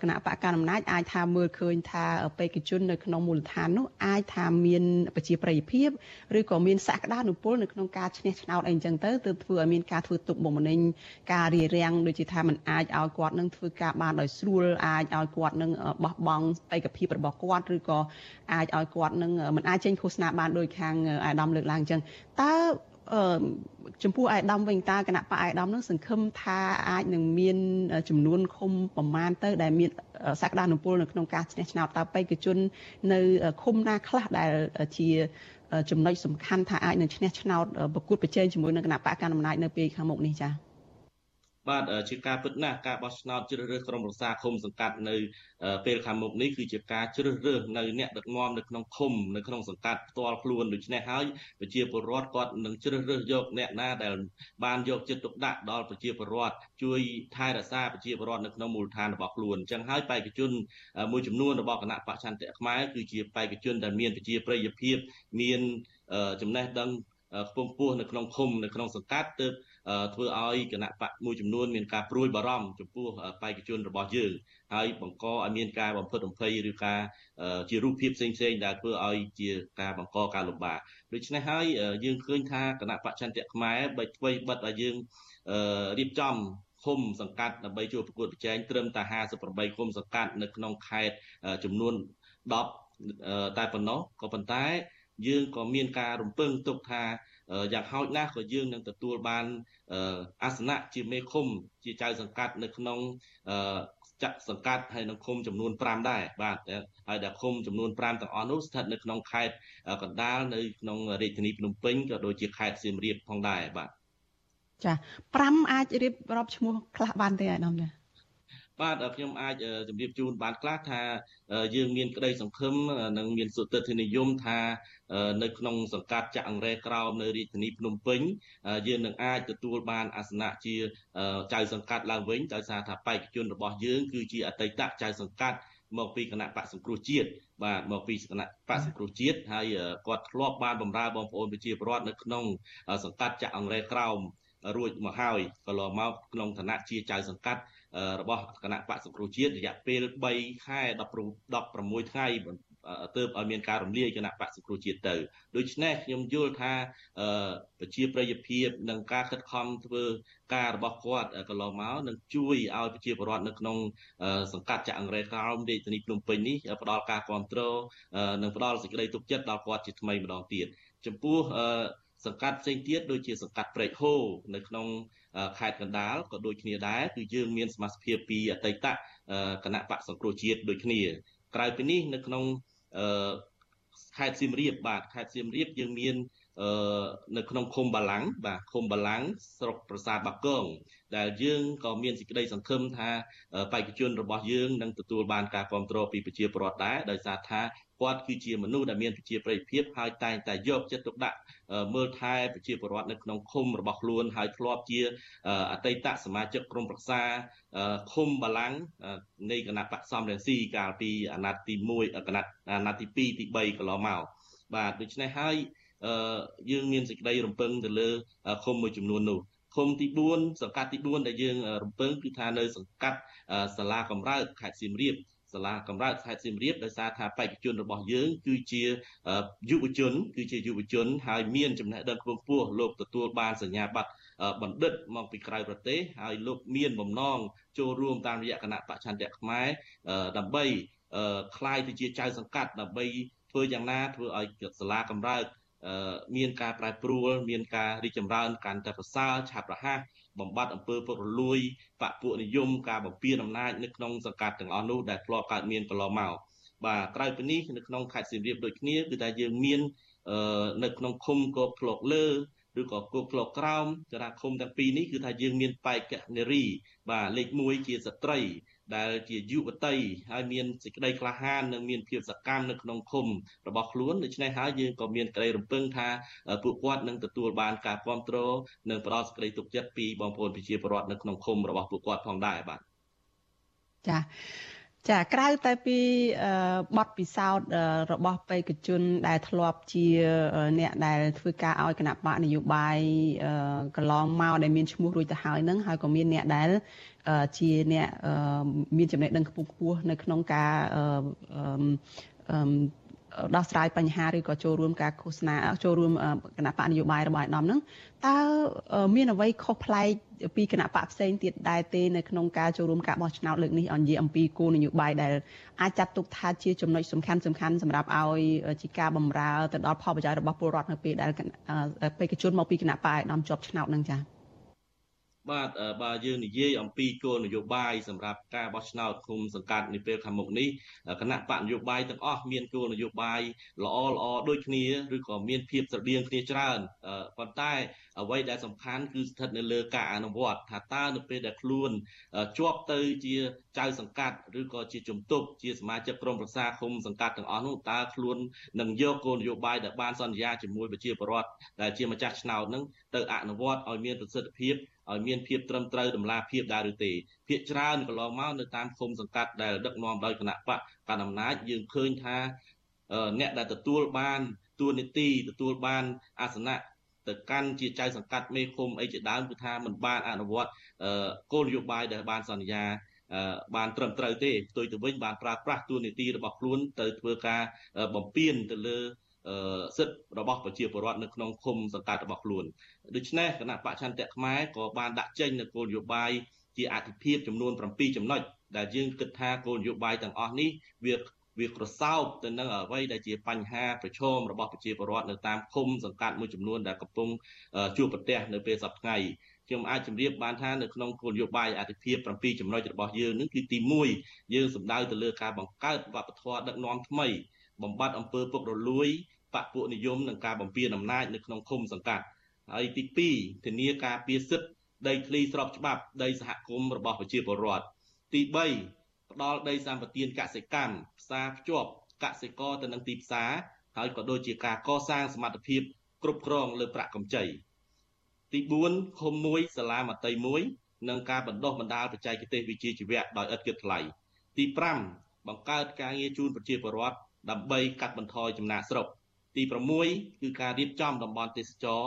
គណៈបកកណ្ដាលអំណាចអាចថាមើលឃើញថាបេក្ខជននៅក្នុងមូលដ្ឋាននោះអាចថាមានប្រជាប្រិយភាពឬក៏មានសក្តានុពលនៅក្នុងការឈ្នះឆ្នោតអីចឹងទៅទើបធ្វើឲ្យមានការធ្វើទុកបុកម្នេញការរារាំងដូចជាថាมันអាចឲ្យគាត់នឹងធ្វើការបានដោយស្រួលអាចឲ្យគាត់នឹងបោះបង់បេក្ខភាពរបស់គាត់ឬក៏អាចឲ្យគាត់នឹងมันអាចចេញឃោសនាបានដោយខាងអាដាមលើកឡើងចឹងតើ អឺចំពោះអាយដាមវិញតើគណៈបកអាយដាមនឹងសង្ឃឹមថាអាចនឹងមានចំនួនឃុំប្រមាណទៅ ដែលមានសក្តានុពលនៅក្នុងការឈ្នះឆ្នោតតើបេក្ខជន នៅឃុំណាខ្លះដែលជាចំណុចសំខាន់ថាអាចនឹងឈ្នះឆ្នោតប្រកួតប្រជែងជាមួយនឹងគណៈបកកណ្ដាលអំណាចនៅពេលខាងមុខនេះចា៎ បាទជាការពិតណាស់ការបោះឆ្នោតជ្រើសរើសក្រុមប្រឹក្សាឃុំសង្កាត់នៅពេលខាងមុខនេះគឺជាការជ្រើសរើសនៅអ្នកដឹកនាំនៅក្នុងឃុំនៅក្នុងសង្កាត់ផ្ទាល់ខ្លួនដូច្នេះហើយប្រជាពលរដ្ឋគាត់នឹងជ្រើសរើសយកអ្នកណាដែលបានយកចិត្តទុកដាក់ដល់ប្រជាពលរដ្ឋជួយថែរក្សាប្រជាពលរដ្ឋនៅក្នុងមូលដ្ឋានរបស់ខ្លួនអញ្ចឹងហើយបេក្ខជនមួយចំនួនរបស់គណៈបច្ឆន្ទៈខ្មែរគឺជាបេក្ខជនដែលមានប្រជាប្រិយភាពមានចំណេះដឹងខ្ពង់ខ្ពស់នៅក្នុងឃុំនៅក្នុងសង្កាត់ទើប ធ្វើឲ្យគណៈបកមួយចំនួនមានការព្រួយបារម្ភចំពោះបេក្ខជនរបស់យើងហើយបង្កឲ្យមានការបំផិតបំភ័យឬការជារូបភាពផ្សេងផ្សេងដែលធ្វើឲ្យជាការបង្កការលំបាកដូច្នេះហើយយើងឃើញថាគណៈបច្ឆន្ទៈខ្មែរបីធ្វើបិទឲ្យយើងរៀបចំឃុំសង្កាត់ដើម្បីចូលប្រកួតប្រជែងត្រឹមតែ58ឃុំសង្កាត់នៅក្នុងខេត្តចំនួន10តែប៉ុណ្ណោះក៏ប៉ុន្តែយើងក៏មានការរំពឹងទុកថា យ៉ាងហោចណាស់ក៏យើងនឹងទទួលបានអាសនៈជាមេឃុំ ជាចៅសង្កាត់នៅក្នុងចាក់សង្កាត់ហើយនៅឃុំចំនួន5ដែរបាទហើយដែលឃុំចំនួន5ទាំងអស់នោះស្ថិតនៅក្នុងខេត្តកណ្ដាលនៅក្នុងរាជធានីភ្នំពេញក៏ដូចជាខេត្តសៀមរាបផងដែរបាទចា5អាចរៀបរាប់ឈ្មោះខ្លះបានទេអាដាមចា បាទខ្ញុំអាចជម្រាបជូនបានខ្លះថាយើងមានក្តីសង្ឃឹមនិងមានសុទិដ្ឋិនិយមថានៅក្នុងសង្កាត់ចាក់អង្រែក្រោមនៅរាជធានីភ្នំពេញយើងនឹងអាចទទួលបានអាសនៈជាចៅសង្កាត់ឡើងវិញដោយសារថាបេក្ខជនរបស់យើងគឺជាអតីតចៅសង្កាត់មកពីគណៈបកសង្គ្រោះជាតិបាទមកពីគណៈបកសង្គ្រោះជាតិហើយគាត់ធ្លាប់បានបម្រើបងប្អូនប្រជាពលរដ្ឋនៅក្នុងសង្កាត់ចាក់អង្រែក្រោមរួចមកហើយក៏ឡមកក្នុងឋានៈជាចៅសង្កាត់ របស់គណៈបកសង្គ្រោះជាតិរយៈពេល3ខែ16ថ្ងៃទើបឲ្យមានការរំលាយគណៈបកសង្គ្រោះជាតិទៅដូច្នេះខ្ញុំយល់ថាប្រជាប្រិយភាពនិងការខិតខំធ្វើការរបស់គាត់កន្លងមកនឹងជួយឲ្យប្រជាពលរដ្ឋនៅក្នុងសង្កាត់ចាក់អង្រែក្រោមរាជធានីភ្នំពេញនេះផ្ដល់ការគ្រប់គ្រងនិងផ្ដល់សេចក្តីទុកចិត្តដល់គាត់ជាថ្មីម្ដងទៀតចំពោះសង្កាត់ផ្សេងទៀតដូចជាសង្កាត់ព្រែកហូនៅក្នុង ខេត្តកណ្ដាលក៏ដូចគ្នាដែរគឺយើងមានសមាជិកពីអតីតគណៈបកសង្គ្រោះជាតិដូចគ្នា ក្រៅពីនេះនៅក្នុងខេត្តសៀមរាបបាទខេត្តសៀមរាបយើងមាន នៅក្នុងឃុំបាឡាំងបាទឃុំបាឡាំងស្រុកប្រាសាទបាគងដែលយើងក៏មានសេចក្តីសង្ឃឹមថាបេក្ខជនរបស់យើងនឹងទទួលបានការគ្រប់គ្រងពីប្រជាពលរដ្ឋដែរដោយសារថាគាត់គឺជាមនុស្សដែលមានប្រជាប្រិយភាពហើយតែងតែយកចិត្តទុកដាក់មើលថែប្រជាពលរដ្ឋនៅក្នុងឃុំរបស់ខ្លួនហើយធ្លាប់ជាអតីតសមាជិកក្រុមប្រឹក្សាឃុំបាឡាំងនៃគណៈបកសំរងស៊ីកាលពីអាណត្តិទី1គណៈអាណត្តិទី2ទី3កន្លងមកបាទដូច្នេះហើយ យើងមានសេចក្តីរំពឹងទៅលើឃុំមួយចំនួននោះឃុំទី4សង្កាត់ទី4ដែលយើងរំពឹងគឺថានៅសង្កាត់សាលាកំរើកខេត្តសៀមរាបសាលាកំរើកខេត្តសៀមរាបដោយសារថាបេក្ខជនរបស់យើងគឺជាយុវជន គឺជាយុវជនហើយមានចំណេះដឹងខ្ពង់ខ្ពស់លោកទទួលបានសញ្ញាបត្របណ្ឌិតមកពីក្រៅប្រទេសហើយលោកមានបំណងចូលរួមតាមរយៈគណៈបច្ឆន្ទៈខ្មែរដើម្បីคล้ายទៅជាចៅសង្កាត់ដើម្បីធ្វើយ៉ាងណាធ្វើឲ្យសាលាកំរើក មានការប្រែប្រួល មានការរីកចម្រើនកាន់តែប្រសើរឆាប់រហ័សបំបត្តិអំពើពុករលួយបពពួកនិយមការបំពានអំណាចនៅក្នុងសង្កាត់ទាំងអស់នោះដែលធ្លាប់កើតមានកន្លងមកបាទក្រៅពីនេះនៅក្នុងខេត្តសៀមរាបដូចគ្នាគឺថាយើងមាននៅក្នុងឃុំកោផ្លុកលើឬក៏គោកក្លោកក្រោមចរាឃុំទាំងពីរនេះគឺថាយើងមានបេក្ខនារីបាទលេខ1ជាស្ត្រី ដែលជាយុវតីហើយមានសេចក្តីក្លាហាននិងមានភាពសកម្មនៅក្នុងឃុំរបស់ខ្លួនដូច្នេះហើយយើងក៏មានក្តីរំពឹងថាពួកគាត់នឹងទទួលបានការគ្រប់គ្រងនិងផ្ដល់សេចក្តីទុកចិត្តពីបងប្អូនប្រជាពលរដ្ឋនៅក្នុងឃុំរបស់ពួកគាត់ផងដែរបាទចា ចាក្រៅតែពីបទពិសោធន៍របស់បេក្ខជន ដែលធ្លាប់ជាអ្នកដែលធ្វើការឲ្យគណៈបកនយោបាយកន្លងមកដែលមានឈ្មោះរួចទៅហើយនឹងហើយក៏មានអ្នកដែលជាអ្នកមានចំណេះដឹងខ្ពង់ខ្ពស់នៅក្នុងការ ដោះស្រាយបញ្ហាឬក៏ចូលរួមការឃោសនាចូលរួមគណៈបកនយោបាយរបស់អាដាមហ្នឹងតើមានអ្វីខុសប្លែកពីគណៈបកផ្សេងទៀតដែរទេនៅក្នុងការចូលរួមការបោះឆ្នោតលើកនេះឲ្យនិយាយអំពីគោលនយោបាយដែលអាចចាត់ទុកថាជាចំណុចសំខាន់សំខាន់សម្រាប់ឲ្យជាការបម្រើទៅដល់ផលប្រយោជន៍របស់ពលរដ្ឋនៅពេលដែលបេក្ខជនមកពីគណៈបកអាដាមជាប់ឆ្នោតហ្នឹងចា៎ បាទបើយើងនិយាយអំពីគោលនយោបាយសម្រាប់ការបោះឆ្នោតឃុំសង្កាត់នាពេលខាងមុខនេះគណៈបកនយោបាយទាំងអស់មានគោលនយោបាយល្អល្អដូចគ្នាឬក៏មានភាពស្រដៀងគ្នាច្រើនប៉ុន្តែ អ្វីដែលសំខាន់គឺស្ថិតនៅលើការអនុវត្តថាតើនៅពេលដែលខ្លួនជាប់ទៅជាចៅសង្កាត់ឬក៏ជាជំទប់ជាសមាជិកក្រុមប្រឹក្សាឃុំសង្កាត់ទាំងអស់នោះតើខ្លួននឹងយកគោលនយោបាយដែលបានសន្យាជាមួយប្រជាពលរដ្ឋដែលជាម្ចាស់ឆ្នោតនឹងទៅអនុវត្តឲ្យមានប្រសិទ្ធភាពឲ្យមានភាពត្រឹមត្រូវតម្លាភាពដែរឬទេភាកច្រើនកន្លងមកនៅតាមឃុំសង្កាត់ដែលដឹកនាំដោយគណៈបកកណ្ដាលអំណាចយើងឃើញថាអ្នកដែលទទួលបានទួនាទីទទួលបានអាសនៈ ទៅកាន់ជាចៅសង្កាត់មេឃុំអីជាដើមគឺថាมันបានអនុវត្តគោលនយោបាយដែលបានសន្យាបានត្រឹមត្រូវទេផ្ទុយទៅវិញបានប្រើប្រាស់ទួនាទីរបស់ខ្លួនទៅធ្វើការបំពេញទៅលើសិទ្ធិរបស់ប្រជាពលរដ្ឋនៅក្នុងឃុំសង្កាត់របស់ខ្លួនដូច្នេះគណៈបច្ឆន្ទៈខ្មែរក៏បានដាក់ចេញនូវគោលនយោបាយជាអធិភាពចំនួន7ចំណុចដែលយើងគិតថាគោលនយោបាយទាំងអស់នេះវា វាក្រសោបទៅនឹងអ្វីដែលជាបញ្ហាប្រឈមរបស់ប្រជាពលរដ្ឋនៅតាមឃុំសង្កាត់មួយចំនួនដែលកំពុងជួបប្រទះនៅពេលសប្តាហ៍ខ្ញុំអាចជម្រាបបានថានៅក្នុងគោលនយោបាយអធិភាព7ចំណុចរបស់យើងនឹងគឺទី1យើងសម្ដៅទៅលើការបង្កើតវប្បធម៌ដឹកនាំថ្មី បំបត្តិអំពើពុករលួយបពពួកនិយមនិងការបំពានអំណាចនៅក្នុងឃុំសង្កាត់ហើយទី2ធានាការពារសិទ្ធិដីធ្លីស្របច្បាប់ដីសហគមន៍របស់ប្រជាពលរដ្ឋទី3 ផ្ដល់ដីសម្បត្តិកសិកម្មផ្សារភ្ជាប់កសិករទៅនឹងទីផ្សារហើយក៏ដូចជាការកសាងសមត្ថភាពគ្រប់គ្រងលើប្រាក់កម្ចីទី4ឃុំមួយសាលាមត្តេយ1និងការបណ្ដុះបណ្ដាលបច្ចេកទេសវិជ្ជាជីវៈដោយឥតគិតថ្លៃទី5បង្កើតការងារជូនប្រជាពលរដ្ឋដើម្បីកាត់បន្ថយចំណាកស្រុកទី6គឺការរៀបចំតំបន់ទេសចរ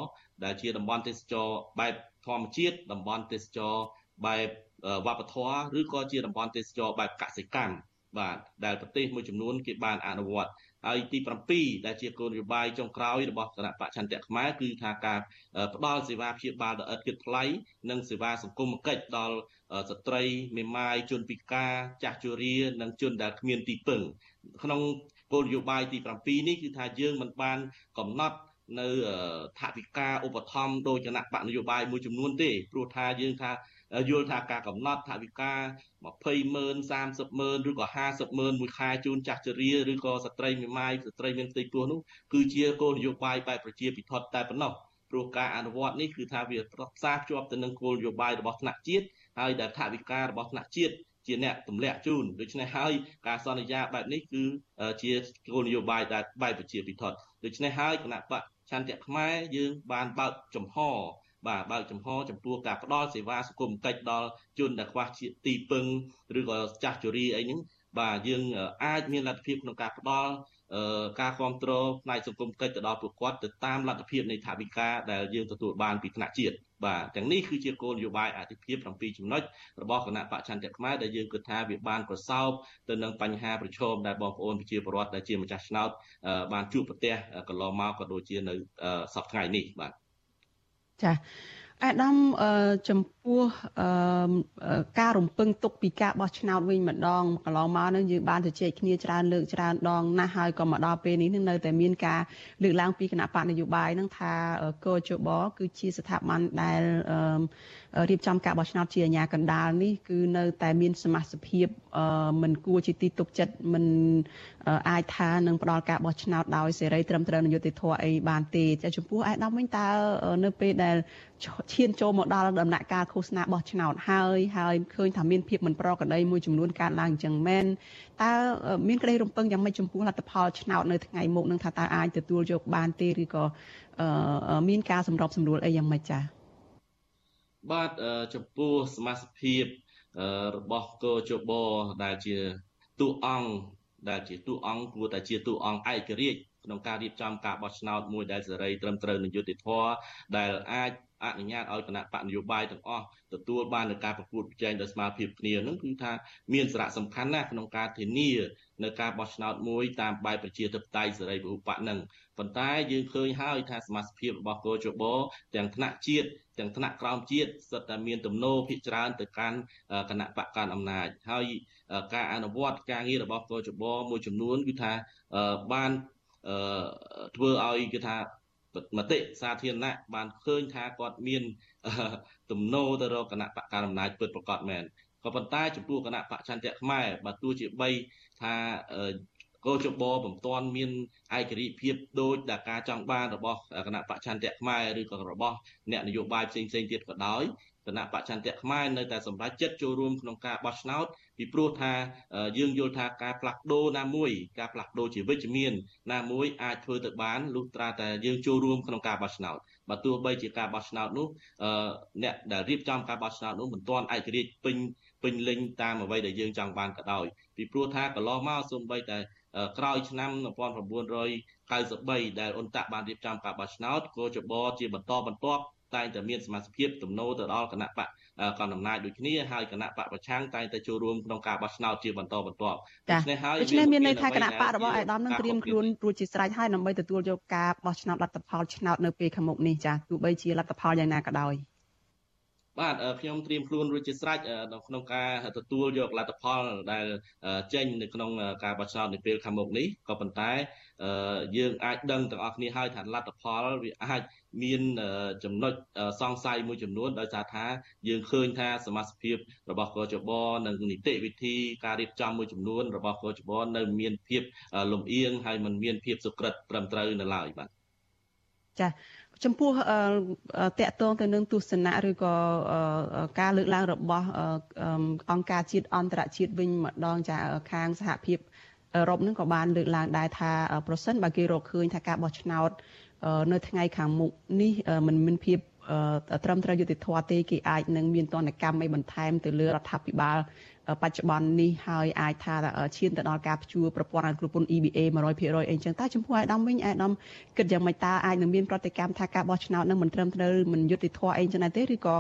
ដែលជាតំបន់ទេសចរបែបធម្មជាតិតំបន់ទេសចរបែប វប្បធម៌ឬក៏ជាតំបន់ទេសចរបែបកសិកម្មបាទដែលប្រទេសមួយចំនួនគេបានអនុវត្តហើយទី7ដែលជាគោលនយោបាយចុងក្រោយរបស់គណៈបច្ឆន្ទៈខ្មែរគឺថាការផ្ដល់សេវាព្យាបាលដ៏ឥតគិតថ្លៃនិងសេវាសង្គមគិច្ចដល់ស្ត្រីមេម៉ាយជនពិការចាស់ជរានិងជនដែលគ្មានទីពឹងក្នុងគោលនយោបាយទី7នេះគឺថាយើងមិនបានកំណត់នៅថវិកាឧបត្ថម្ភដោយគណៈបកនយោបាយមួយចំនួនទេព្រោះថាយើងថា យល់ថាការកំណត់ថវិកា20ម៉ឺន30ម៉ឺនឬក៏50ម៉ឺនមួយខែជូនចាស់ជរាឬក៏ស្ត្រីមេម៉ាយស្ត្រីមានផ្ទៃពោះនោះគឺជាគោលនយោបាយបែបប្រជាពិធតែប៉ុណ្ណោះព្រោះការអនុវត្តនេះគឺថាវាប្រផ្សារភ្ជាប់ទៅនឹងគោលនយោបាយរបស់ថ្នាក់ជាតិហើយដែលថវិការបស់ថ្នាក់ជាតិជាអ្នកទម្លាក់ជូនដូច្នេះហើយការសន្យាបែបនេះគឺជាគោលនយោបាយដែលបែបប្រជាពិធដូច្នេះហើយគណៈបកឆន្ទៈខ្មែរយើងបានបើកចំហ បាទបើកចំហចំពោះការផ្ដល់សេវាសង្គមកិច្ចដល់ជនដែលខ្វះជាទីពឹងឬក៏ចាស់ជរាអីហ្នឹងបាទយើងអាចមានលទ្ធភាពក្នុងការផ្ដល់ការគ្រប់គ្រងផ្នែកសង្គមកិច្ចទៅដល់ពួកគាត់ទៅតាមលទ្ធភាពនៃថាវិការដែលយើងទទួលបានពីថ្នាក់ជាតិបាទទាំងនេះគឺជាគោលនយោបាយអធិភាព7ចំណុចរបស់គណៈបច្ឆន្ទៈខ្មែរដែលយើងគិតថាវាបានប្រសោបទៅនឹងបញ្ហាប្រឈមដែលបងប្អូនប្រជាពលរដ្ឋដែលជាម្ចាស់ឆ្នោតបានជួបប្រទះកន្លងមកក៏ដូចជានៅសប្តាហ៍ថ្ងៃនេះបាទ ចាអាដាមចំ ពោះការរំពឹងទុកពីការបោះឆ្នោតវិញម្ដងកន្លងមកនឹងយើងបានជជែកគ្នាច្រើនលើកច្រើនដងណាស់ហើយក៏មកដល់ពេលនេះនឹងនៅតែមានការលើកឡើងពីគណៈបកនយោបាយនឹងថាកោជបគឺជាស្ថាប័នដែលរៀបចំការបោះឆ្នោតជាអាញាកណ្ដាលនេះគឺនៅតែមានសមាជិកភាពមិនគួរជាទីទុកចិត្តមិនអាចថានឹងផ្ដល់ការបោះឆ្នោតដោយសេរីត្រឹមត្រូវនយោបាយធម៌អីបានទេចាចំពោះឯកឧត្តមវិញតើនៅពេលដែលឈានចូលមកដល់ដំណាក់កាលឃោសនាបោះឆ្នោតហើយហើយឃើញថាមានភាពមិនប្រក្រតីមួយចំនួនកើតឡើងអញ្ចឹងមែនតើមានក្តីរំពឹងយ៉ាងម៉េចចំពោះលទ្ធផលឆ្នោតនៅថ្ងៃមុខនឹងថាតើអាចទទួលយកបានទេឬក៏មានការសម្របសម្រួលអីយ៉ាងម៉េចចា៎បាទចំពោះសមាជិកភាពរបស់កោជបដែលជាទូអង្គដែលជាទូអង្គគួរតែជាទូអង្គឯករាជ្យក្នុងការរៀបចំការបោះឆ្នោតមួយដែលសេរីត្រឹមត្រូវនឹងយុត្តិធម៌ដែលអាច អនុញ្ញាតឲ្យគណៈបកនយោបាយទាំងអស់ទទួលបាននូវការប្រកួតប្រជែងដោយស្មារតីគ្នានឹងគឺថាមានសារៈសំខាន់ណាស់ក្នុងការធានានៅការបោះឆ្នោតមួយតាមបែបប្រជាធិបតេយ្យសេរីពហុបកនឹងប៉ុន្តែយើងឃើញហើយថាសមាជិកភាពរបស់កោជបទាំងថ្នាក់ជាតិទាំងថ្នាក់ក្រោមជាតិសុទ្ធតែមានទំនោរភាគច្រើនទៅកាន់គណៈបកកាន់អំណាចហើយការអនុវត្តការងាររបស់កោជបមួយចំនួនគឺថាបានធ្វើឲ្យគេថា មតិសាធារណៈបានឃើញថាគាត់មានទំនោរទៅរកគណៈបកកណ្ដាលអំណាចពិតប្រាកដមែនក៏ប៉ុន្តែចំពោះគណៈបកចន្ទៈខ្មែរបើទោះជាបីថាកោជបបំទាន់មានឯករាជ្យភាពដោយដែលការចង់បានរបស់គណៈបច្ឆន្ទៈខ្មែរឬក៏របស់អ្នកនយោបាយផ្សេងផ្សេងទៀតក៏ដោយគណៈបច្ឆន្ទៈខ្មែរនៅតែសម្រេចចិត្តចូលរួមក្នុងការបោះឆ្នោត ពីព្រោះថាយើងយល់ថាការផ្លាស់ប្ដូរណាមួយការផ្លាស់ប្ដូរជាវិជ្ជមានណាមួយអាចធ្វើទៅបានលុះត្រាតែយើងចូលរួមក្នុងការបោះឆ្នោតបើទោះបីជាការបោះឆ្នោតនោះអ្នកដែលរៀបចំការបោះឆ្នោតនោះមិនទាន់ឯករាជ្យពេញពេញលេញតាមអ្វីដែលយើងចង់បានក៏ដោយពីព្រោះថាកន្លងមកសូម្បីតែក្រោយឆ្នាំ1993ដែលអ៊ុនតាក់បានរៀបចំការបោះឆ្នោតគោចបជាបន្តបន្ទាប់តែងតែមានសមាជិកទំនោរទៅដល់គណៈបក កណ្ដាលអំណាចដូចគ្នាហើយគណៈបកប្រឆាំងតែងតែចូលរួមក្នុងការបោះឆ្នោតជាបន្តបន្ទាប់ដូច្នេះហើយដូច្នេះមានន័យថាគណៈបករបស់អាយដាមនឹងត្រៀមខ្លួនរួចជាស្រេចហើយដើម្បីទទួលយកការបោះឆ្នោតលទ្ធផលឆ្នោតនៅពេលខាងមុខនេះចាទោះបីជាលទ្ធផលយ៉ាងណាក៏ដោយបាទខ្ញុំត្រៀមខ្លួនរួចជាស្រេចនៅក្នុងការទទួលយកលទ្ធផលដែលចេញនៅក្នុងការបោះឆ្នោតនៅពេលខាងមុខនេះក៏ប៉ុន្តែយើងអាចដឹងទាំងអស់គ្នាហើយថាលទ្ធផលវាអាច មានចំណុចសង្ស័យមួយចំនួនដោយសារថាយើងឃើញថាសមាជិកភាពរបស់កោចបនិងនីតិវិធីការរៀបចំមួយចំនួនរបស់កោចបនៅមានភាពលំអៀងហើយมันមានភាពសុក្រិតត្រឹមត្រូវនៅឡើយបាទចាចំពោះតកតងទៅនឹងទស្សនៈឬក៏ការលើកឡើងរបស់អង្គការជាតិអន្តរជាតិវិញម្ដងចាខាងសហភាពអឺរ៉ុបនឹងក៏បានលើកឡើងដែរថាប្រសិនបើគេរកឃើញថាការបោះឆ្នោត នៅថ្ងៃខាងមុខនេះมันមានភាពត្រឹមត្រូវយុតិធធទេគេអាចនឹងមានទណ្ឌកម្មអីបន្ថែមទៅលើរដ្ឋាភិបាល បច្ចុប្បន្ននេះហើយអាចថាឈានទៅដល់ការព្យួរប្រព័ន្ធអនុគ្រោះពន្ធ EBA 100%អីចឹងតើចំពោះអាដាមវិញអាដាមគិតយ៉ាងម៉េចតើអាចនឹងមានប្រតិកម្មថាការបោះឆ្នោតនឹងមិនត្រឹមត្រូវមិនយុត្តិធម៌អីចឹងដែរទេឬក៏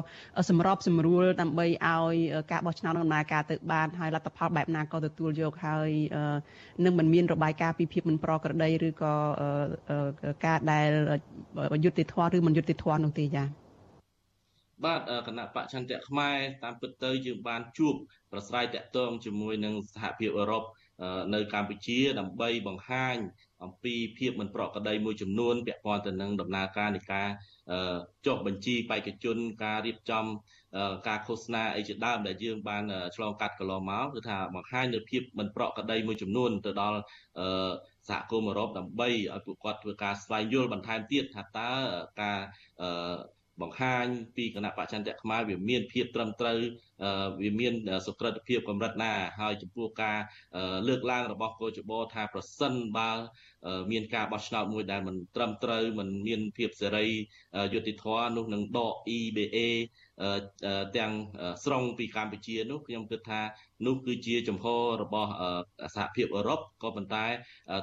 សម្របសម្រួលដើម្បីឲ្យការបោះឆ្នោតនឹងដំណើរការទៅបានហើយលទ្ធផលបែបណាក៏ទទួលយកហើយនឹងមិនមានរបាយការណ៍ពីភាពមិនប្រក្រតីឬក៏ការដែលយុត្តិធម៌ឬមិនយុត្តិធម៌នោះទេចា៎ បាទគណៈបច្ឆន្ទៈខ្មែរតាមពិតទៅយើងបានជួបប្រស្រ័យតាក់ទងជាមួយនឹងសហភាពអឺរ៉ុបនៅកម្ពុជាដើម្បីបង្ហាញអំពីភាពមិនប្រក្រតីមួយចំនួនពាក់ព័ន្ធទៅនឹងដំណើរការនៃការចុះបញ្ជីបេក្ខជនការរៀបចំការឃោសនាអីជាដើមដែលយើងបានឆ្លងកាត់កន្លងមកគឺថាបង្ហាញនូវភាពមិនប្រក្រតីមួយចំនួនទៅដល់សហគមន៍អឺរ៉ុបដើម្បីឲ្យពួកគាត់ធ្វើការស្វែងយល់បន្ថែមទៀតថាតើការ បង្ហាញពីគណៈបច្ចិន្ទៈខ្មែរវាមានភាពត្រឹមត្រូវវាមានសុក្រិតភាពកម្រិតណាហើយចំពោះការលើកឡើងរបស់កោចបោថាប្រសិនបើមានការបោះឆ្នោតមួយដែលមិនត្រឹមត្រូវមិនមានភាពសេរីយុត្តិធម៌នោះនឹងដក EBA ទាំងស្រុងពីកម្ពុជានោះខ្ញុំគិតថានោះគឺជាចំហរបស់សហភាពអឺរ៉ុបក៏ប៉ុន្តែ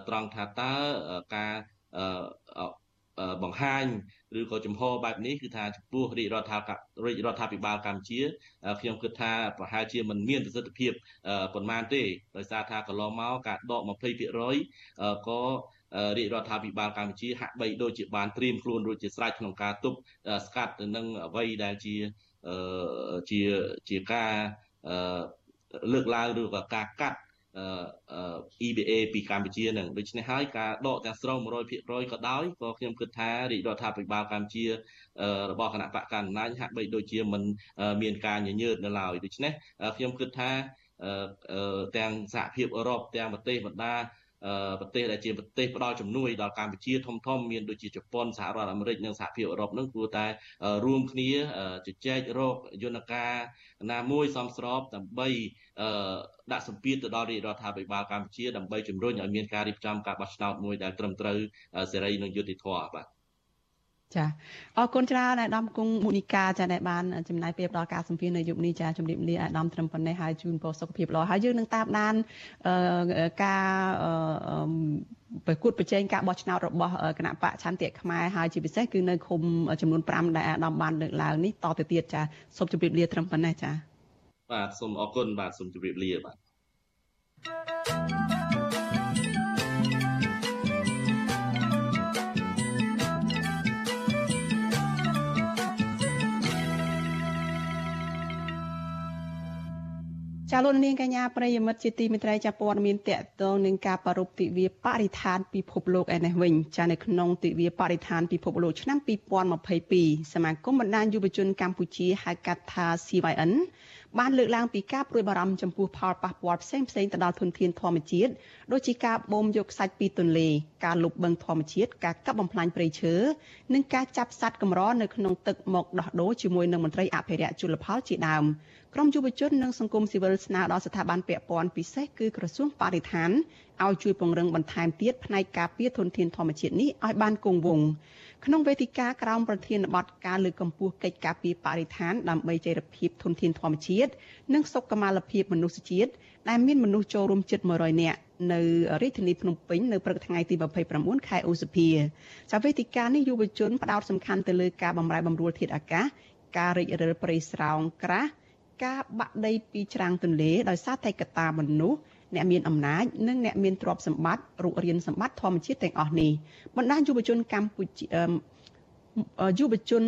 ត្រង់ថាតើការ បង្ហាញឬក៏ចំហបែបនេះគឺថាចំពោះរាជរដ្ឋារាជរដ្ឋាភិបាលកម្ពុជាខ្ញុំគិតថាប្រហែលជាមិនមានប្រសិទ្ធភាពប៉ុន្មានទេដោយសារថាកន្លងមកការដក20%ក៏រាជរដ្ឋាភិបាលកម្ពុជាហាក់បីដូចជាបានត្រៀមខ្លួនរួចជាស្រេចក្នុងការទប់ស្កាត់ទៅនឹងអ្វីដែលជាជាជាការលើកឡើងឬក៏ការកាត់ EBA ពីកម្ពុជានឹងដូច្នេះហើយការដកទាំងស្រុង100%ក៏ដោយក៏ខ្ញុំគិតថារាជរដ្ឋាភិបាលកម្ពុជារបស់គណៈបកកណ្ដាលអំណាចហាក់បីដូចជាមិនមានការញញើតនៅឡើយដូច្នេះខ្ញុំគិតថាទាំងសហភាពអឺរ៉ុបទាំងប្រទេសបណ្ដា ប្រទេសដែលជាប្រទេសផ្ដល់ជំនួយដល់កម្ពុជាធំធំមានដូចជាជប៉ុនសហរដ្ឋអាមេរិកនិងសហភាពអឺរ៉ុបនឹងគួរតែរួមគ្នាជជែករកយន្តការណាមួយសមស្របដើម្បីដាក់សម្ពាធទៅដល់រាជរដ្ឋាភិបាលកម្ពុជាដើម្បីជំរុញឲ្យមានការរៀបចំការបោះឆ្នោតមួយដែលត្រឹមត្រូវសេរីនិងយុត្តិធម៌បាទ ចាអរគុណច្រើនអាដាមគង់មុនីកាចាដែលបានចំណាយពេលដល់ការសម្ភាសន៍នៅយុគនេះចាជំរាបលាអាដាមត្រឹមប៉ុណ្ណេះហើយជូនពរសុខភាពល្អហើយយើងនឹងតាមដានការប្រកួតប្រជែងការបោះឆ្នោតរបស់គណៈបកឆន្ទៈខ្មែរហើយជាពិសេសគឺនៅឃុំចំនួន5ដែលអាដាមបានលើកឡើងនេះតទៅទៀតចាសូមជម្រាបលាត្រឹមប៉ុណ្ណេះចាបាទសូមអរគុណបាទសូមជម្រាបលាបាទ ចាលោកនាងកញ្ញាប្រិយមិត្តជាទីមេត្រីចាព័ត៌មានតកតងនឹងការប្រារព្ធទិវាបរិស្ថានពិភពលោកឯនេះវិញចានៅក្នុងទិវាបរិស្ថានពិភពលោកឆ្នាំ2022សមាគមបណ្ដាញយុវជនកម្ពុជាហៅកាត់ថា CYN បានលើកឡើងពីការព្រួយបារម្ភចំពោះផលប៉ះពាល់ផ្សេងៗទៅដល់ធនធានធម្មជាតិដូចជាការបូមយកខ្សាច់ពីទន្លេការលុបបឹងធម្មជាតិការកាប់បំផ្លាញព្រៃឈើនិងការចាប់សត្វកម្រនៅក្នុងទឹកមកដោះដូរជាមួយនឹងមន្ត្រីអភិរក្សជលផលជាដើម ក្រមយុវជននិងសង្គមស៊ីវិលស្នើដល់ស្ថាប័នពាក់ព័ន្ធពិសេសគឺក្រសួងបរិស្ថានឲ្យជួយពង្រឹងបន្ថែមទៀតផ្នែកការពារធនធានធម្មជាតិនេះឲ្យបានគង់វង្សក្នុងវេទិកាក្រោមប្រធានបទការលើកកម្ពស់កិច្ចការពារបរិស្ថានដើម្បីចីរភាពធនធានធម្មជាតិនិងសុខុមាលភាពមនុស្សជាតិដែលមានមនុស្សចូលរួមជិត100នាក់នៅរាជធានីភ្នំពេញនៅព្រឹកថ្ងៃទី29ខែឧសភាចាវេទិកានេះយុវជនផ្ដោតសំខាន់ទៅលើការបំរែបំរួលធាតុអាកាសការរិចរិលព្រៃស្រោងក្រាស់ ការបាក់ដីពីច្រាំងទន្លេដោយសារតែកត្តាមនុស្សអ្នកមានអំណាចនិងអ្នកមានទ្រព្យសម្បត្តិរុករានសម្បត្តិធម្មជាតិទាំងអស់នេះបណ្ដាញយុវជនកម្ពុជាយុវជន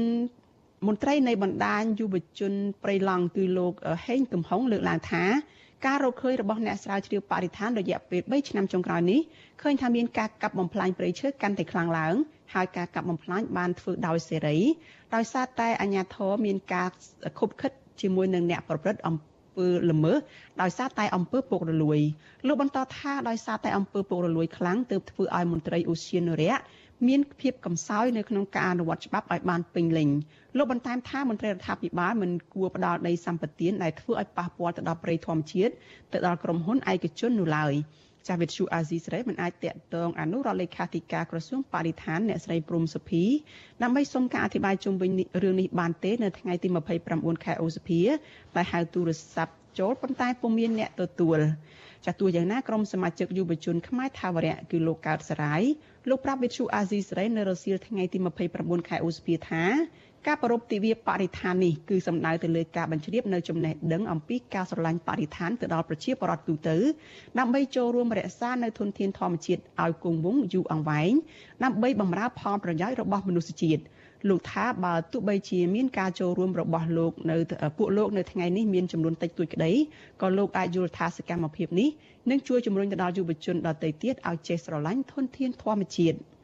មន្ត្រីនៃបណ្ដាញយុវជនព្រៃឡង់គឺលោកហេងកំហុងលើកឡើងថាការរកឃើញរបស់អ្នកស្រាវជ្រាវបរិស្ថានរយៈពេល3ឆ្នាំចុងក្រោយនេះឃើញថាមានការកាប់បំផ្លាញព្រៃឈើកាន់តែខ្លាំងឡើងហើយការកាប់បំផ្លាញបានធ្វើដោយសេរីដោយសារតែអាជ្ញាធរមានការខុបខិត ជាមួយនឹងអ្នកប្រព្រឹត្តអំពើល្មើសដោយសារតែអំពើពុករលួយលោកបន្តថាដោយសារតែអំពើពុករលួយខ្លាំងទើបធ្វើឲ្យមន្ត្រីឧស្សាហនរៈមានភាពកំសោយនៅក្នុងការអនុវត្តច្បាប់ឲ្យបានពេញលេញលោកបន្ថែមថាមន្ត្រីរដ្ឋាភិបាលមិនគួរផ្ដល់ដីសម្បត្តិដែលធ្វើឲ្យប៉ះពាល់ទៅដល់ប្រៃធម្មជាតិទៅដល់ក្រុមហ៊ុនឯកជននោះឡើយ ចាស់វិទ្យុអាស៊ីសេរីមិនអាចតាក់ទងអនុរដ្ឋលេខាធិការក្រសួងបរិស្ថានអ្នកស្រីព្រំសុភីដើម្បីសុំការអធិប្បាយជុំវិញរឿងនេះបានទេនៅថ្ងៃទី29ខែឧសភាដែលហៅទូរស័ព្ទចូលប៉ុន្តែពុំមានអ្នកទទួលចាស់ទោះយ៉ាងណាក្រុមសមាជិកយុវជនខ្មែរថាវរៈគឺលោកកើតសរាយ លោកប្រាប់វិទ្យុអាស៊ីសេរីនៅរសៀលថ្ងៃទី29ខែឧសភាថាការប្រពៃទិវាបរិស្ថាននេះគឺសំដៅទៅលើការបញ្ជ្រាបនៅចំណេះដឹងអំពីការស្រឡាញ់បរិស្ថានទៅដល់ប្រជាពលរដ្ឋទូទៅដើម្បីចូលរួមរក្សានៅធនធានធម្មជាតិឲ្យគង់វង្សយូរអង្វែងដើម្បីបម្រើផលប្រយោជន៍របស់មនុស្សជាតិ លោកថាបើទោះបីជាមានការចូលរួមរបស់លោកនៅពួកលោកនៅថ្ងៃនេះមានចំនួនតិចតួចក្តីក៏លោកអាចយល់ថាសកម្មភាពនេះនឹងជួយជំរុញទៅដល់យុវជនដទៃទៀតឲ្យចេះស្រឡាញ់ធនធានធម្មជាតិ។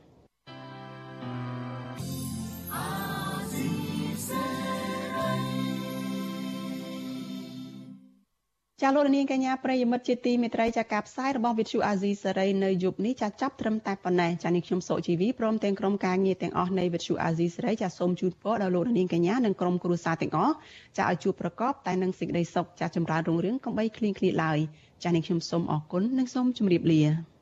ចាលោកនាងកញ្ញាប្រិយមិត្តជាទីមេត្រីចាការផ្សាយរបស់វិទ្យុអាស៊ីសេរីនៅយប់នេះចាចាប់ត្រឹមតែប៉ុណ្ណេះចានេះខ្ញុំសុជីវីព្រមទាំងក្រុមការងារទាំងអស់នៃវិទ្យុអាស៊ីសេរីចាសូមជូនពរដល់លោកនាងកញ្ញានិងក្រុមគ្រួសារទាំងអស់ចាឲ្យជួបប្រកបតែនឹងសេចក្តីសុខចាចម្រើនរុងរឿងកំបីគ្លៀងគ្លាឡើយចានេះខ្ញុំសូមអរគុណនិងសូមជម្រាបលា